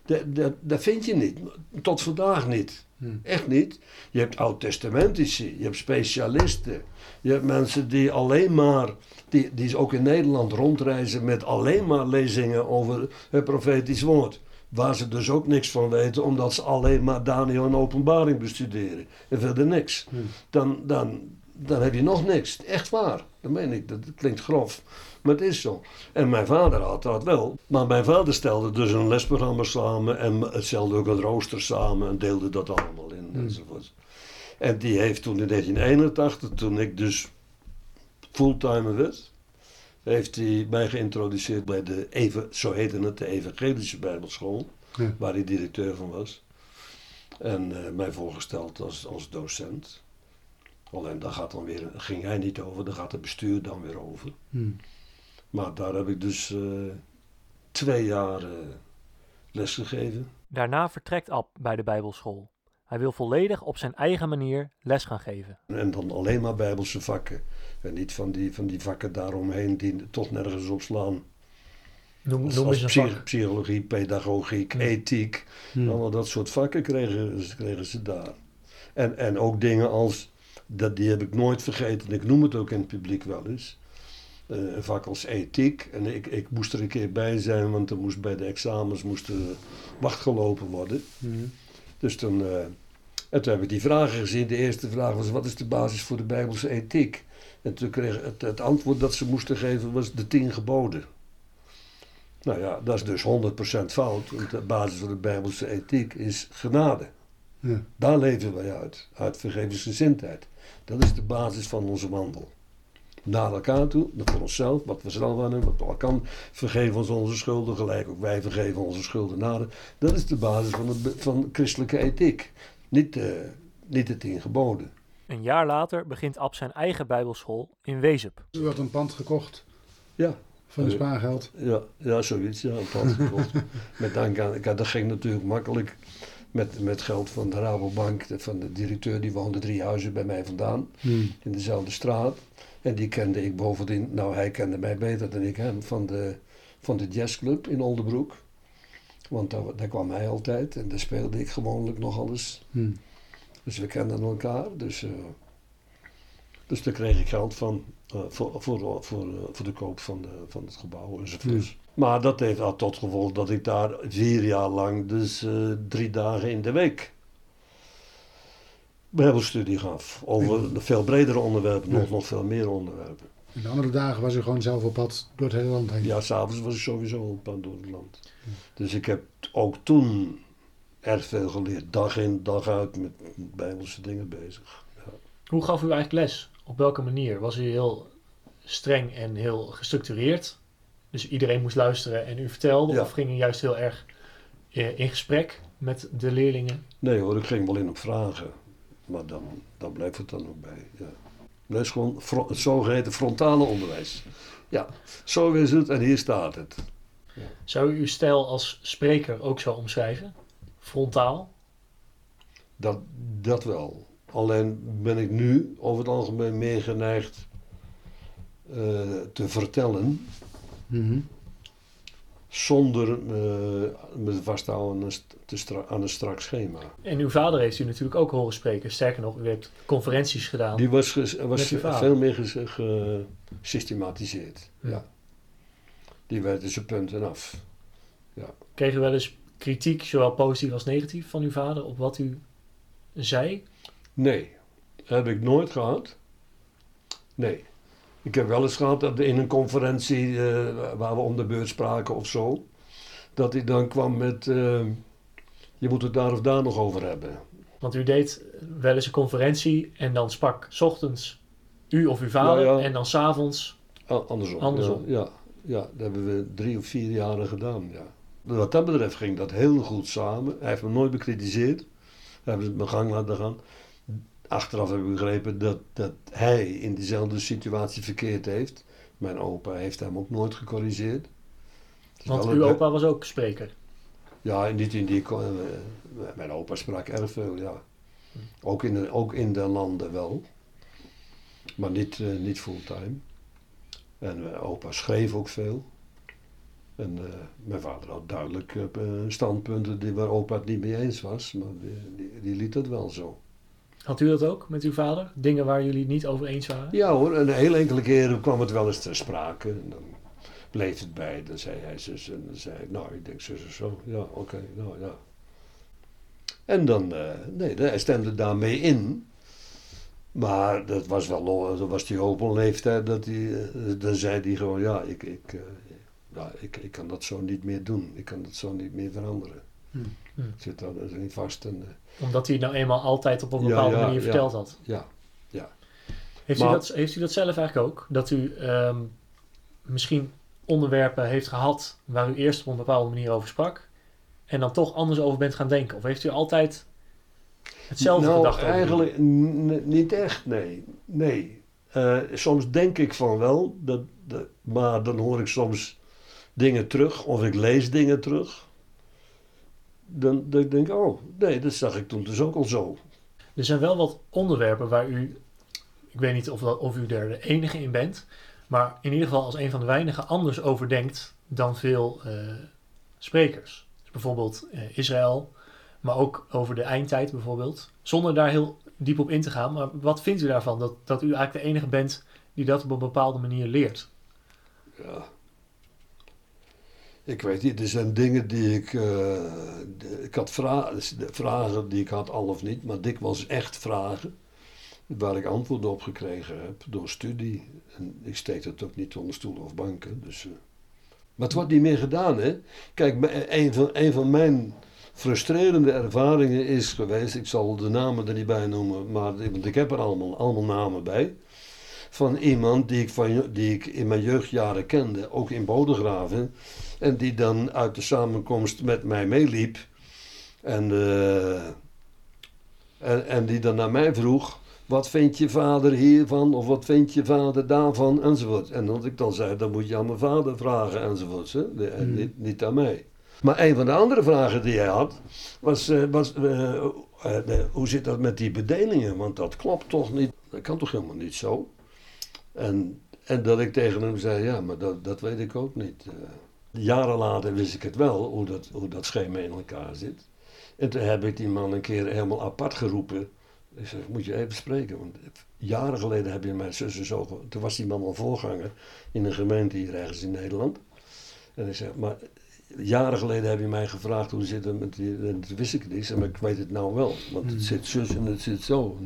Dat, dat, dat vind je niet. Tot vandaag niet. Hm. Echt niet. Je hebt oud-testamentici, je hebt specialisten. Je hebt mensen die alleen maar, die, die ook in Nederland rondreizen met alleen maar lezingen over het profetisch woord. Waar ze dus ook niks van weten, omdat ze alleen maar Daniel en openbaring bestuderen. En verder niks. Hm. Dan, dan, dan heb je nog niks. Echt waar. Dat meen ik. Dat klinkt grof. Maar het is zo. En mijn vader had dat wel. Maar mijn vader stelde dus een lesprogramma samen. En hetzelfde ook het rooster samen. En deelde dat allemaal in. Hmm. Enzovoort. En die heeft toen in 1981, toen ik dus fulltimer werd. Heeft hij mij geïntroduceerd bij de, even, zo heette het, de Evangelische Bijbelschool. Ja. Waar hij directeur van was. En eh, mij voorgesteld als, als docent. Alleen daar gaat dan weer, ging hij niet over, daar gaat het bestuur dan weer over. Hm. Maar daar heb ik dus eh, twee jaar eh, lesgegeven. Daarna vertrekt Ab bij de Bijbelschool. Hij wil volledig op zijn eigen manier les gaan geven. En dan alleen maar bijbelse vakken. En niet van die, van die vakken daaromheen die toch nergens op slaan. Noem, Als, noem als eens een psy- vak. psychologie, pedagogiek, ethiek. Hm. Allemaal dat soort vakken kregen, ze- kregen ze daar. En, en ook dingen als, dat, die heb ik nooit vergeten. Ik noem het ook in het publiek wel eens. Eh, een vak als ethiek. En ik, ik moest er een keer bij zijn, want er moest bij de examens moest er wacht gelopen worden. Hm. Dus toen, eh, en toen heb ik die vragen gezien. De eerste vraag was, wat is de basis voor de Bijbelse ethiek? En toen kreeg het, het antwoord dat ze moesten geven was de tien geboden. Nou ja, dat is dus 100% fout. Want de basis voor de Bijbelse ethiek is genade. Ja. Daar leven wij uit. Uit vergevensgezindheid. Dat is de basis van onze wandel. Naar elkaar toe, voor onszelf, wat we zelf aan hebben, wat we elkaar vergeven ons onze schulden, gelijk ook wij vergeven onze schuldenaren. Dat is de basis van, het, van christelijke ethiek. Niet, de niet de tien geboden. Een jaar later begint Ab zijn eigen Bijbelschool in Wezep. U had een pand gekocht Ja, van uw spaargeld. ja, ja zoiets. Ja, een pand gekocht. (laughs) met dank aan, dat ging natuurlijk makkelijk met, met geld van de Rabobank. de- Van de directeur, die woonde drie huizen bij mij vandaan. Hm. in dezelfde straat. En die kende ik bovendien, nou hij kende mij beter dan ik hem, van de, van de jazzclub in Oldenbroek. Want daar, daar kwam hij altijd en daar speelde ik gewoonlijk nog alles. Hm. Dus we kenden elkaar. Dus, eh, dus daar kreeg ik geld van eh, voor, voor, voor, eh, voor de koop van, de, van het gebouw enzovoorts. Maar dat heeft had tot gevolg dat ik daar vier jaar lang, dus eh, drie dagen in de week, bijbelstudie gaf. Over veel bredere onderwerpen, Ja. nog, nog veel meer onderwerpen. En de andere dagen was u gewoon zelf op pad door het hele land heen. Ja, s'avonds was ik sowieso op pad door het land. Dus ik heb ook toen erg veel geleerd. Dag in, dag uit met bijbelse dingen bezig. Hoe gaf u eigenlijk les? Op welke manier? Was u heel streng en heel gestructureerd? Dus iedereen moest luisteren en u vertelde? Ja. Of ging u juist heel erg eh, in gesprek met de leerlingen? Nee hoor, ik ging wel in op vragen. Maar dan, dan blijft het dan ook bij. Ja. Dat is gewoon het zogeheten frontale onderwijs. Ja, zo is het en hier staat het. Zou u uw stijl als spreker ook zo omschrijven? Frontaal? Dat, dat wel. Alleen ben ik nu over het algemeen meer geneigd eh, te vertellen. Mhm. Zonder eh, me vast te houden aan een, aan een strak schema. En uw vader heeft u natuurlijk ook horen spreken. Sterker nog, u heeft conferenties gedaan. Die was, was Met uw vader. veel meer ges- gesystematiseerd. Ja. Ja. Die werden zijn punten af. Kreeg u wel eens kritiek, zowel positief als negatief, van uw vader op wat u zei? Nee, heb ik nooit gehad. Nee. Ik heb wel eens gehad dat in een conferentie eh, waar we om de beurt spraken of zo, dat hij dan kwam met, eh, je moet het daar of daar nog over hebben. Want u deed wel eens een conferentie en dan sprak 's ochtends u of uw vader Ja, ja. en dan s'avonds. Andersom. Andersom. Ja, ja, ja, dat hebben we drie of vier jaren gedaan, ja. Wat dat betreft ging dat heel goed samen. Hij heeft me nooit bekritiseerd. We hebben het mijn gang laten gaan. Achteraf heb ik begrepen dat, dat hij in diezelfde situatie verkeerd heeft. Mijn opa heeft hem ook nooit gecorrigeerd. Want uw opa was ook spreker. Ja, niet in die... eh, Mijn opa sprak erg veel, ja. Ook in de, ook in de landen wel. Maar niet, eh, niet fulltime. En mijn opa schreef ook veel. En eh, mijn vader had duidelijk standpunten die, waar opa het niet mee eens was, maar die, die, die liet het wel zo. Had u dat ook met uw vader? Dingen waar jullie niet over eens waren? Ja hoor, en een heel enkele keren kwam het wel eens ter sprake. En dan bleef het bij, dan zei hij zus en dan zei ik, nou ik denk zus of zo. Ja, oké, nou ja. En dan, eh, nee, hij stemde daarmee in. Maar dat was wel, dat was die open leeftijd, dat hij, eh, dan zei hij gewoon, ja, ik, ik, eh, ja ik, ik kan dat zo niet meer doen. Ik kan dat zo niet meer veranderen. Hm. Hm. Ik zit daar dus niet vast en eh, Omdat hij het nou eenmaal altijd op een Ja, bepaalde ja, manier ja. verteld had. ja. Heeft, Maar- u dat, heeft u dat zelf eigenlijk ook? Dat u ehm, misschien onderwerpen heeft gehad waar u eerst op een bepaalde manier over sprak en dan toch anders over bent gaan denken? Of heeft u altijd hetzelfde nou, gedacht eigenlijk niet echt, nee. Nee. Eh, soms denk ik van wel, dat, dat, maar dan hoor ik soms dingen terug of ik lees dingen terug. Dan, dan denk ik, oh, nee, dat zag ik toen dus ook al zo. Er zijn wel wat onderwerpen waar u, ik weet niet of, dat, of u er de enige in bent, maar in ieder geval als een van de weinigen anders over denkt dan veel eh, sprekers. Dus bijvoorbeeld eh, Israël, maar ook over de eindtijd bijvoorbeeld. Zonder daar heel diep op in te gaan, maar wat vindt u daarvan? Dat, dat u eigenlijk de enige bent die dat op een bepaalde manier leert. Ja. Ik weet niet, er zijn dingen die ik. eh, ik had de vragen die ik had, al of niet, maar dikwijls echt vragen. Waar ik antwoorden op gekregen heb door studie. Ik steek dat ook niet onder stoelen of banken. Dus, eh. Maar het wordt niet meer gedaan, hè? Kijk, een van, een van mijn frustrerende ervaringen is geweest. Ik zal de namen er niet bij noemen, maar ik heb er allemaal, allemaal namen bij van iemand die ik, van, die ik in mijn jeugdjaren kende, ook in Bodegraven. En die dan uit de samenkomst met mij meeliep. En, eh, en, en die dan naar mij vroeg, wat vindt je vader hiervan? Of wat vindt je vader daarvan? Enzovoort. En dat ik dan zei, dan moet je aan mijn vader vragen enzovoort. Hè? De- En Mm. niet, niet aan mij. Maar een van de andere vragen die hij had, was, eh, was eh, hoe zit dat met die bedelingen? Want dat klopt toch niet? Dat kan toch helemaal niet zo? En, en dat ik tegen hem zei, ja, maar dat, dat weet ik ook niet. Jaren later wist ik het wel, hoe dat, hoe dat schema in elkaar zit. En toen heb ik die man een keer helemaal apart geroepen. Ik zeg, moet je even spreken, want jaren geleden heb je mijn zus en zo... Toen was die man al voorganger in een gemeente hier ergens in Nederland. En ik zeg, maar jaren geleden heb je mij gevraagd hoe zit het met die... En toen wist ik het niet, maar ik weet het nou wel. Want het Hmm. zit zus en het zit zo.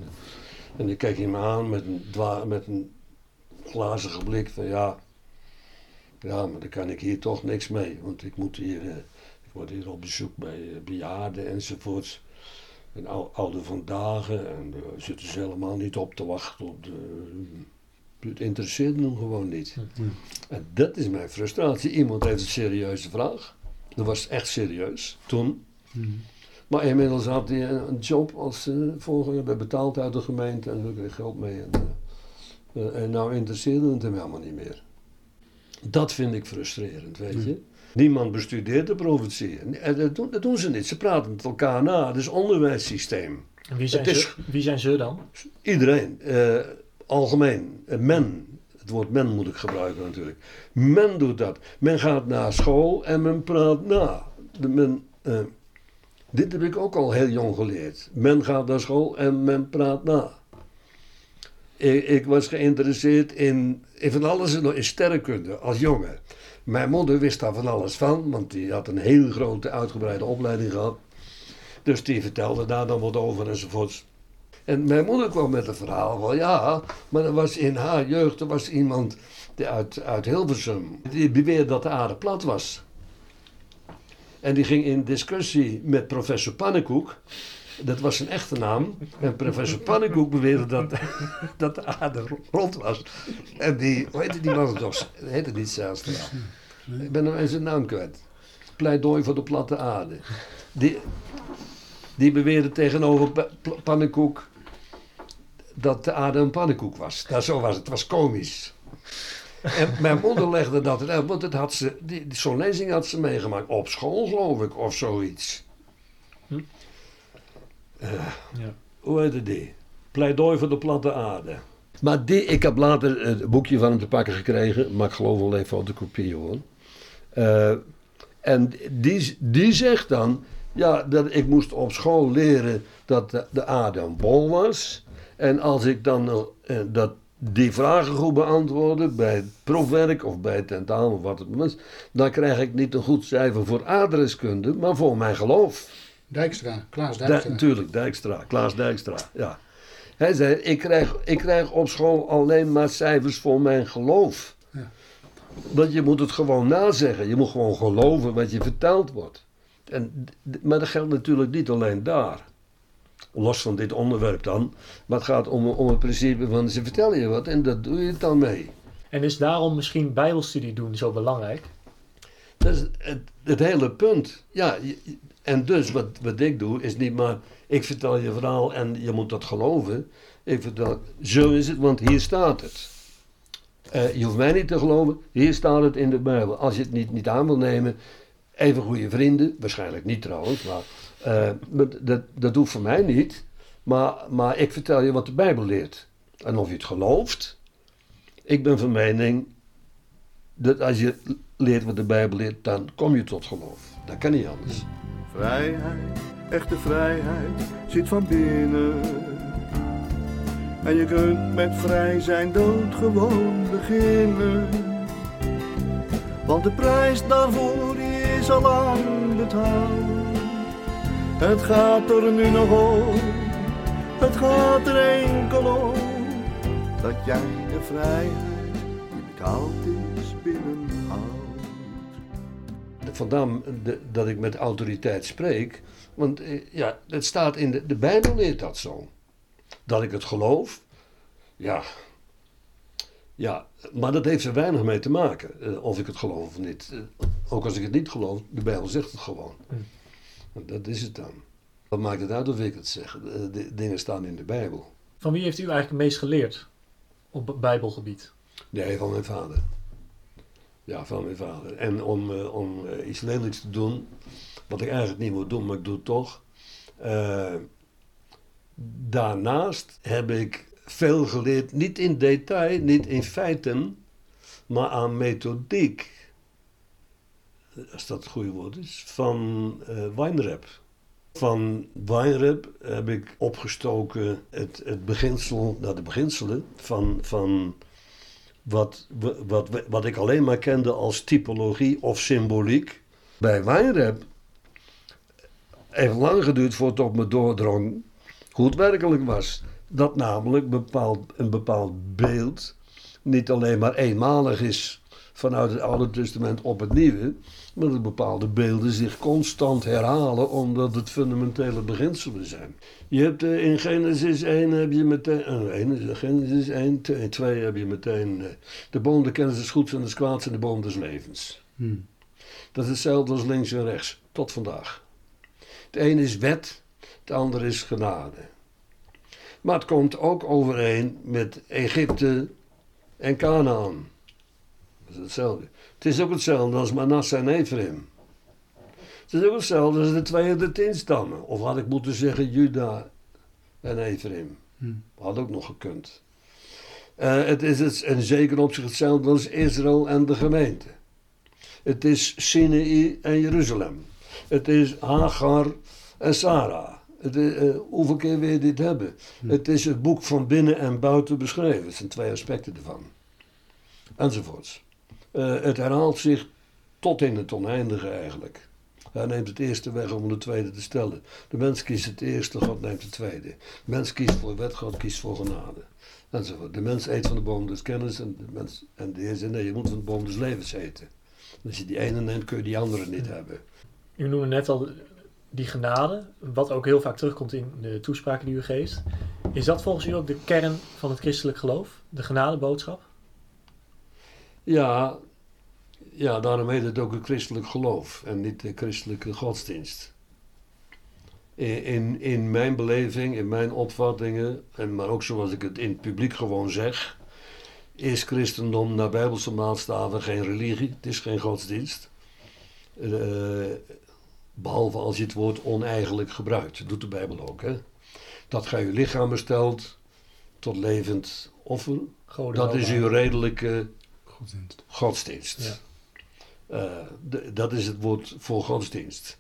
En, ik keek hem aan met een, dwa, met een glazige blik van ja... Ja, maar daar kan ik hier toch niks mee. Want ik moet hier... eh, ik word hier op bezoek bij eh, bejaarden enzovoorts. En ou- ouder vandaag. En daar zitten ze helemaal niet op te wachten. Op de, het interesseert hem gewoon niet. En dat is mijn frustratie. Iemand heeft een serieuze vraag. Dat was echt serieus toen. Hm. Maar inmiddels had hij een job als eh voorganger. Betaald uit de gemeente. En daar kreeg geld mee. En, eh, en nou interesseerde het hem helemaal niet meer. Dat vind ik frustrerend, weet je. Niemand bestudeert de en dat doen, dat doen ze niet. Ze praten met elkaar na. Het is onderwijssysteem. En wie zijn, is- ze, wie zijn ze dan? Iedereen, eh, algemeen, Eh, men, het woord men moet ik gebruiken natuurlijk. Men doet dat. Men gaat naar school en men praat na. De men, eh, dit heb ik ook al heel jong geleerd. Men gaat naar school en men praat na. Ik, ik was geïnteresseerd in, van alles en nog in sterrenkunde als jongen. Mijn moeder wist daar van alles van, want die had een hele grote uitgebreide opleiding gehad. Dus die vertelde daar dan wat over enzovoorts. En mijn moeder kwam met een verhaal van ja, maar er was in haar jeugd er was iemand die uit, uit Hilversum. Die beweerde dat de aarde plat was. En die ging in discussie met professor Pannenkoek. Dat was zijn echte naam. En professor Pannenkoek beweerde dat, (laughs) dat de aarde rond was. En die, hoe heette die man toch? Dat heette niet Zijlstra. Ik ben hem eens zijn naam kwijt. Pleidooi voor de platte aarde. Die, die beweerde tegenover Pa- Pa- Pannenkoek dat de aarde een pannenkoek was. Nou, zo was het. Het was komisch. En mijn moeder legde dat uit, want het had ze, die- zo'n lezing had ze meegemaakt. Op school, geloof ik, of zoiets. Hm. Eh, Ja. hoe heette die? Pleidooi voor de platte aarde. Maar die, ik heb later het boekje van hem te pakken gekregen, maar ik geloof wel even fotocopie hoor. Eh, en die, die zegt dan, ja, dat ik moest op school leren dat de, de aarde een bol was. En als ik dan eh, dat, die vragen goed beantwoordde bij het proefwerk of bij het tentamen of wat het was, dan krijg ik niet een goed cijfer voor adreskunde, maar voor mijn geloof. Dijkstra, Klaas Dijk- Dijkstra. natuurlijk, Dijkstra, Klaas Dijkstra, ja. Hij zei, ik krijg, ik krijg op school alleen maar cijfers voor mijn geloof. Ja. Want je moet het gewoon nazeggen. Je moet gewoon geloven wat je verteld wordt. En, maar dat geldt natuurlijk niet alleen daar. Los van dit onderwerp dan. Maar het gaat om, om het principe van ze vertellen je wat en daar doe je het dan mee. En is daarom misschien bijbelstudie doen zo belangrijk? Dat is het, het hele punt. Ja, je- en dus wat, wat ik doe is niet maar ik vertel je verhaal en je moet dat geloven. Ik vertel, zo is het, want hier staat het. Eh, je hoeft mij niet te geloven, hier staat het in de Bijbel. Als je het niet, niet aan wil nemen, even goede vrienden, waarschijnlijk niet trouwens, eh, maar dat, dat doet voor mij niet. Maar, maar ik vertel je wat de Bijbel leert. En of je het gelooft, ik ben van mening dat als je leert wat de Bijbel leert, dan kom je tot geloof. Dat kan niet anders. Vrijheid, echte vrijheid, zit van binnen. En je kunt met vrij zijn doodgewoon beginnen. Want de prijs daarvoor is al lang betaald. Het gaat er nu nog om, het gaat er enkel om. Dat jij de vrijheid die betaald is binnenhaalt. Vandaar de- dat ik met autoriteit spreek. Want eh, ja, het staat in de, de Bijbel leert dat zo. Dat ik het geloof. Ja. Ja, maar dat heeft er weinig mee te maken. eh, of ik het geloof of niet. Eh, ook als ik het niet geloof, de Bijbel zegt het gewoon. En Dat is het dan. Wat maakt het uit of ik het zeg? De dingen staan in de Bijbel. Van wie heeft u eigenlijk het meest geleerd op bijbelgebied? Nee, van mijn vader. Ja, van mijn vader. En om, eh, om eh, iets lelijks te doen, wat ik eigenlijk niet moet doen, maar ik doe het toch. Eh, daarnaast heb ik veel geleerd, niet in detail, niet in feiten, maar aan methodiek. Als dat het goede woord is, van Weinreb. Van Weinreb heb ik opgestoken het, het beginsel, nou de beginselen van, van wat, wat, wat ik alleen maar kende als typologie of symboliek. Bij Weinreb heeft lang geduurd voordat het op me doordrong hoe het werkelijk was. Dat namelijk bepaald, een bepaald beeld niet alleen maar eenmalig is vanuit het Oude Testament op het Nieuwe, maar dat bepaalde beelden zich constant herhalen omdat het fundamentele beginselen zijn. Je hebt eh, in Genesis 1 heb je meteen, eh, in Genesis 1, 2, 2 heb je meteen eh, de boom de kennis des goeds en des kwaads en de boom des levens. Hmm. Dat is hetzelfde als links en rechts, tot vandaag. Het een is wet, het ander is genade. Maar het komt ook overeen met Egypte en Canaan. Dat is hetzelfde. Het is ook hetzelfde als Manasseh en Ephraim. Het is ook hetzelfde als de twee de tien stammen. Of had ik moeten zeggen Juda en Ephraim. Hmm. Had ook nog gekund. Eh, het is het, en zeker op zich hetzelfde als Israël en de gemeente. Het is Sinai en Jeruzalem. Het is Hagar en Sarah. Het is, eh, hoeveel keer wil je dit hebben? Het is het boek van binnen en buiten beschreven. Het zijn twee aspecten ervan. Enzovoorts. Eh, het herhaalt zich tot in het oneindige eigenlijk. Hij neemt het eerste weg om de tweede te stellen. De mens kiest het eerste, God neemt het tweede. De mens kiest voor wet, God kiest voor genade. Enzovoort. De mens eet van de boom des kennis en de, mens, en de heer nee, je moet van de boom des levens eten. En als je die ene neemt, kun je die andere niet hebben. U noemde net al die genade, wat ook heel vaak terugkomt in de toespraken die u geeft. Is dat volgens u ook de kern van het christelijk geloof? De genadeboodschap? Ja, ja, daarom heet het ook een christelijk geloof en niet de christelijke godsdienst. In, in, in mijn beleving, in mijn opvattingen, en maar ook zoals ik het in het publiek gewoon zeg, is christendom naar bijbelse maatstaven geen religie, het is geen godsdienst. Eh, behalve als je het woord oneigenlijk gebruikt, dat doet de Bijbel ook. Hè? Dat gij uw lichaam bestelt tot levend offer, dat is uw redelijke Godsdienst. godsdienst. Ja. Eh, dat is het woord voor godsdienst.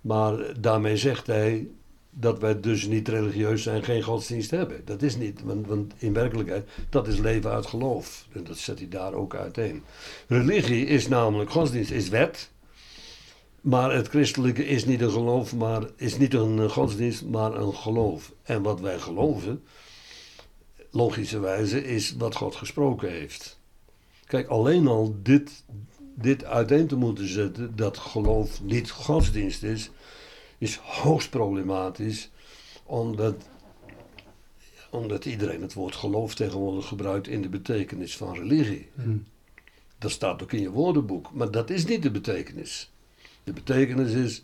Maar daarmee zegt hij dat wij dus niet religieus zijn, geen godsdienst hebben. Dat is niet, want, want in werkelijkheid, dat is leven uit geloof. En dat zet hij daar ook uiteen. Religie is namelijk, godsdienst is wet. Maar het christelijke is niet een geloof, maar is niet een godsdienst, maar een geloof. En wat wij geloven, logischerwijze, is wat God gesproken heeft. Kijk, alleen al dit, dit uiteen te moeten zetten, dat geloof niet godsdienst is, is hoogst problematisch, omdat, omdat iedereen het woord geloof tegenwoordig gebruikt in de betekenis van religie. Hm. Dat staat ook in je woordenboek, maar dat is niet de betekenis. De betekenis is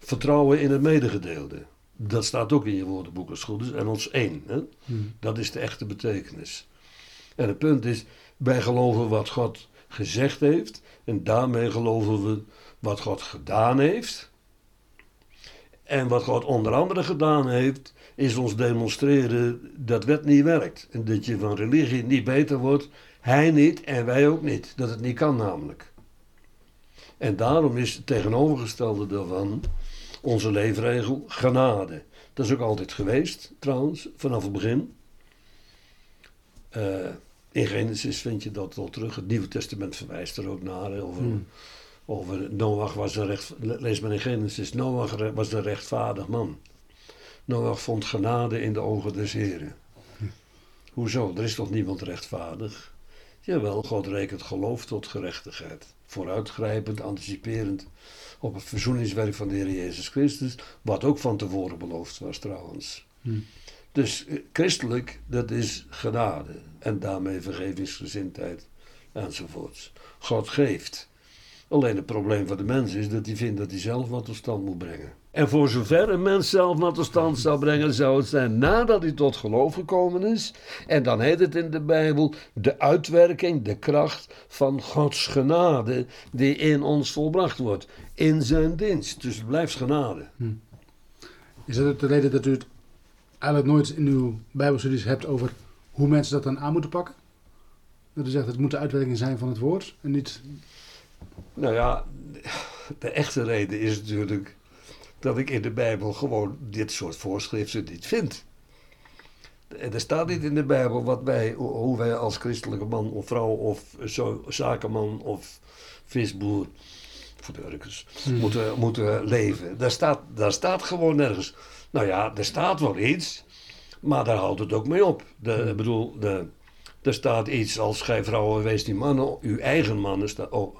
vertrouwen in het medegedeelde. Dat staat ook in je woordenboek als goed is, en ons één. Hè? Hm. Dat is de echte betekenis. En het punt is, wij geloven wat God gezegd heeft en daarmee geloven we wat God gedaan heeft. En wat God onder andere gedaan heeft, is ons demonstreren dat wet niet werkt. En dat je van religie niet beter wordt, hij niet en wij ook niet. Dat het niet kan namelijk. En daarom is het tegenovergestelde daarvan onze leefregel genade. Dat is ook altijd geweest, trouwens, vanaf het begin. Eh, in Genesis vind je dat al terug. Het Nieuwe Testament verwijst er ook naar. Over, Hmm. over Noach was een recht, lees maar in Genesis. Noach was een rechtvaardig man. Noach vond genade in de ogen des Heren. Hoezo? Er is toch niemand rechtvaardig? Jawel, God rekent geloof tot gerechtigheid. Vooruitgrijpend, anticiperend op het verzoeningswerk van de Heer Jezus Christus. Wat ook van tevoren beloofd was trouwens. Hmm. Dus eh, christelijk, dat is genade. En daarmee vergevingsgezindheid enzovoorts. God geeft. Alleen het probleem van de mens is dat hij vindt dat hij zelf wat tot stand moet brengen. En voor zover een mens zelf wat tot stand zou brengen, zou het zijn nadat hij tot geloof gekomen is. En dan heet het in de Bijbel de uitwerking, de kracht van Gods genade die in ons volbracht wordt. In zijn dienst. Dus het blijft genade. Is dat de reden dat u het eigenlijk nooit in uw Bijbelstudies hebt over hoe mensen dat dan aan moeten pakken? Dat u zegt het moet de uitwerking zijn van het woord en niet. Nou ja, de echte reden is natuurlijk dat ik in de Bijbel gewoon dit soort voorschriften niet vind. En er staat niet in de Bijbel wat wij, hoe wij als christelijke man of vrouw of zo, zakenman of visboer, voor de Urkers, moeten, moeten leven. Daar staat, daar staat gewoon nergens. Nou ja, er staat wel iets, maar daar houdt het ook mee op. De, ik bedoel, de, er staat iets als gij vrouwen wees die mannen, uw eigen mannen, sta, oh,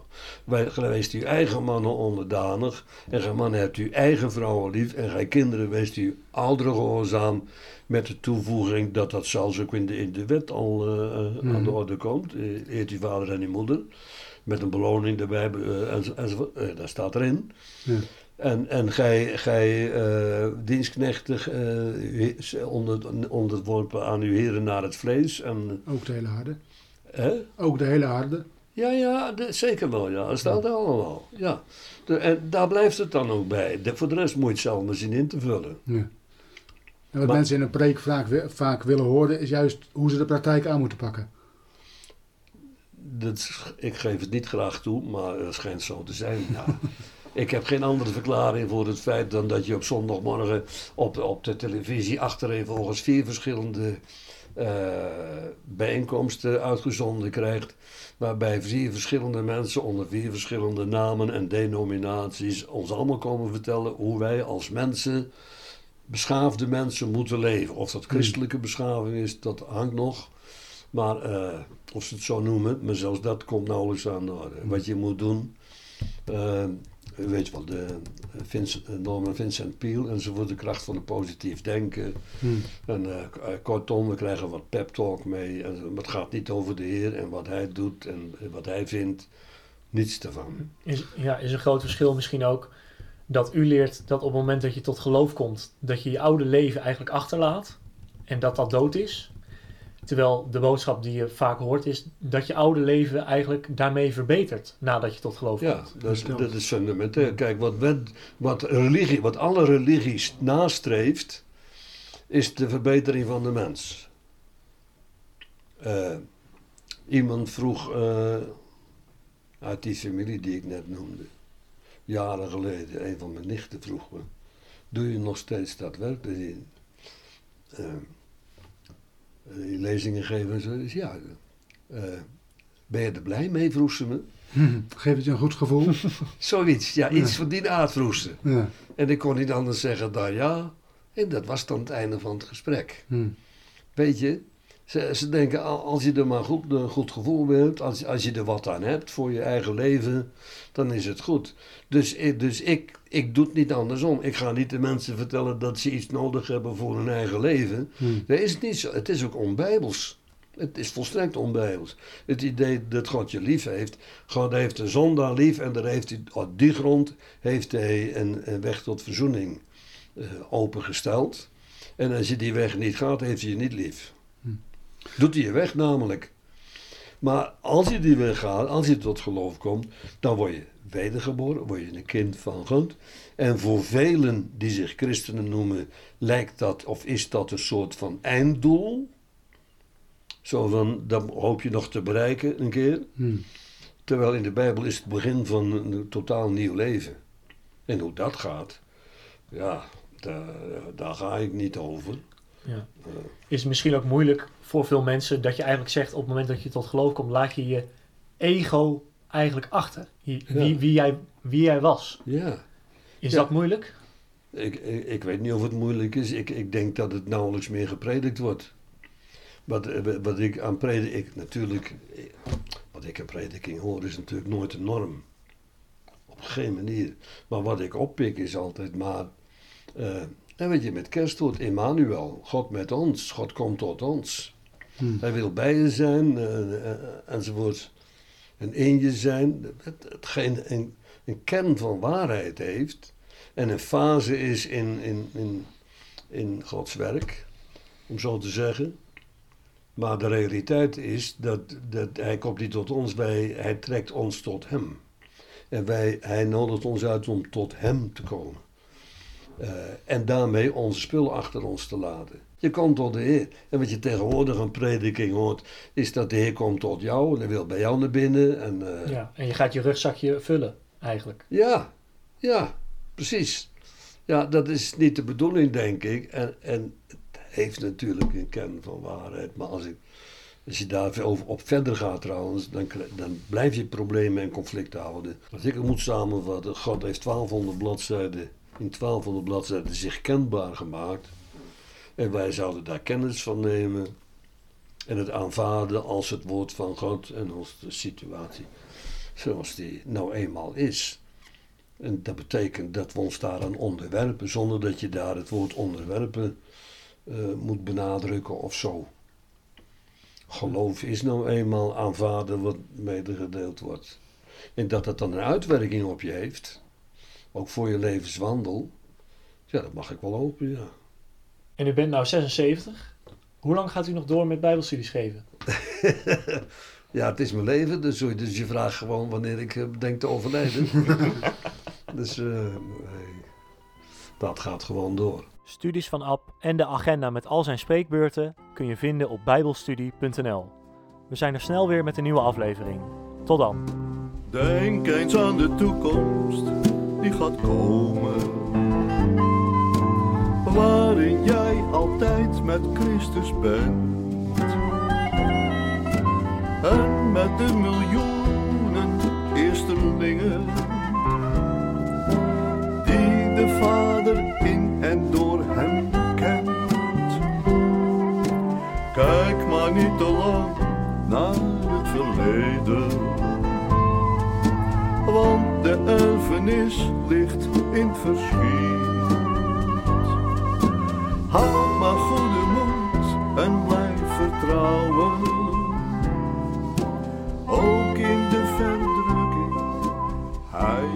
wees uw eigen mannen onderdanig. En gij mannen hebt uw eigen vrouwen lief. En gij kinderen wees uw ouderen gehoorzaam. Met de toevoeging dat dat zelfs ook in de, in de wet al eh, eh, aan de orde komt. Eh, Eert uw vader en uw moeder. Met een beloning erbij. Eh, daar staat erin. Ja. En, en gij, gij eh, dienstknechten eh, onder, onderworpen aan uw heren naar het vlees. En, Ook de hele harde. hè? Ook de hele harde. Ja, ja, de- zeker wel. Ja. Dat staat er allemaal. Ja. De, en daar blijft het dan ook bij. De, voor de rest moet je het zelf maar zien in te vullen. Ja. En wat Maar- mensen in een preek vaak, vaak willen horen is juist hoe ze de praktijk aan moeten pakken. Dat, ik geef het niet graag toe, maar het schijnt zo te zijn. Ja. (laughs) ik heb geen andere verklaring voor het feit dan dat je op zondagmorgen op, op de televisie achtereenvolgens vier verschillende eh, bijeenkomsten uitgezonden krijgt. Waarbij vier verschillende mensen onder vier verschillende namen en denominaties ons allemaal komen vertellen hoe wij als mensen, beschaafde mensen, moeten leven. Of dat christelijke beschaving is, dat hangt nog. Maar eh, of ze het zo noemen, maar zelfs dat komt nauwelijks aan de orde. Wat je moet doen, eh, weet je wel, de Vincent, Norman Vincent Peale enzovoort, de kracht van het positief denken. Hmm. En eh, eh, kortom, we krijgen wat pep talk mee. En het gaat niet over de Heer en wat hij doet en wat hij vindt. Niets ervan. Is, ja, is een groot verschil misschien ook dat u leert dat op het moment dat je tot geloof komt, dat je je oude leven eigenlijk achterlaat en dat dat dood is. Terwijl de boodschap die je vaak hoort is dat je oude leven eigenlijk daarmee verbetert nadat je tot geloof Ja, komt. dat is, dat is fundamenteel. Kijk, wat, wet- wat, religie, wat alle religies nastreeft, is de verbetering van de mens. Eh, iemand vroeg, eh, uit die familie die ik net noemde. Jaren geleden, een van mijn nichten vroeg me, doe je nog steeds dat werk? Dat je, lezingen geven en zo. Dus ja, eh, ben je er blij mee, vroeg ze me. Hm, Geeft het je een goed gevoel? (laughs) Zoiets, ja, iets Ja. van die aard vroeg ze. ja. En ik kon niet anders zeggen dan ja. En dat was dan het einde van het gesprek. Hm. Weet je, ze, ze denken al- als je er maar goed, een goed gevoel mee hebt, als, als je er wat aan hebt voor je eigen leven, dan is het goed. Dus, ik- dus ik, ik doe het niet andersom. Ik ga niet de mensen vertellen dat ze iets nodig hebben voor hun eigen leven. Hm. Dat is niet zo. Het is ook onbijbels. Het is volstrekt onbijbels. Het idee dat God je lief heeft. God heeft een zondaar lief en daar heeft hij, op die grond heeft hij een, een weg tot verzoening eh, opengesteld. En als je die weg niet gaat, heeft hij je niet lief. Doet hij je weg namelijk. Maar als je die weg gaat, als je tot geloof komt, dan word je wedergeboren, word je een kind van God. En voor velen die zich christenen noemen, lijkt dat of is dat een soort van einddoel. Zo van, dat hoop je nog te bereiken een keer. Hm. Terwijl in de Bijbel is het begin van een totaal nieuw leven. En hoe dat gaat, ja, daar, daar ga ik niet over. Ja. Is het misschien ook moeilijk voor veel mensen dat je eigenlijk zegt op het moment dat je tot geloof komt, laat je je ego eigenlijk achter. Je- Ja. Wie, wie, jij, wie jij was. Ja, Is Ja. dat moeilijk? ik, ik, ik weet niet of het moeilijk is. Ik, ik denk dat het nauwelijks meer gepredikt wordt. Wat, eh, wat ik aan prediking, ik, natuurlijk, eh, wat ik aan prediking hoor is natuurlijk nooit een norm. Op geen manier. Maar wat ik oppik is altijd maar, eh, en weet je, met kerst wordt Emmanuel, God met ons, God komt tot ons. Hm. Hij wil bij je zijn, eh, enzovoort. En in je zijn, het, hetgeen een, een kern van waarheid heeft. En een fase is in, in, in, in Gods werk, om zo te zeggen. Maar de realiteit is dat, dat hij komt niet tot ons, wij, hij trekt ons tot hem. En wij, hij nodigt ons uit om tot hem te komen. Eh, en daarmee onze spul achter ons te laten. Je komt tot de Heer. En wat je tegenwoordig een prediking hoort, is dat de Heer komt tot jou en hij wil bij jou naar binnen. En, eh, Ja. En je gaat je rugzakje vullen, eigenlijk. ja, ja, precies. Ja, dat is niet de bedoeling, denk ik. En, en het heeft natuurlijk een kern van waarheid. Maar als, ik, als je daar over, op verder gaat trouwens, dan, dan blijf je problemen en conflicten houden. Als ik het moet samenvatten, God heeft 1200 bladzijden, in 1200 bladzijden zich kenbaar gemaakt. En wij zouden daar kennis van nemen. En het aanvaarden als het woord van God en als de situatie zoals die nou eenmaal is. En dat betekent dat we ons daaraan onderwerpen, zonder dat je daar het woord onderwerpen eh, moet benadrukken of zo. Geloof is nou eenmaal aanvaarden wat medegedeeld wordt. En dat het dan een uitwerking op je heeft, ook voor je levenswandel, ja, dat mag ik wel hopen, ja. En u bent nou 76. Hoe lang gaat u nog door met bijbelstudies geven? (laughs) ja, het is mijn leven, dus, dus je vraagt gewoon wanneer ik eh, denk te overlijden. (laughs) dus eh, nee, dat gaat gewoon door. Studies van Ab en de agenda met al zijn spreekbeurten kun je vinden op bijbelstudie.nl. We zijn er snel weer met een nieuwe aflevering. Tot dan. Denk eens aan de toekomst die gaat komen. Waarin jij altijd met Christus bent. En met de miljoenen eerstelingen. Die de Vader in en door hem kent. Kijk maar niet te lang De erfenis ligt in het verschiet. Houd maar goede moed en blijf vertrouwen. Ook in de verdrukking, hij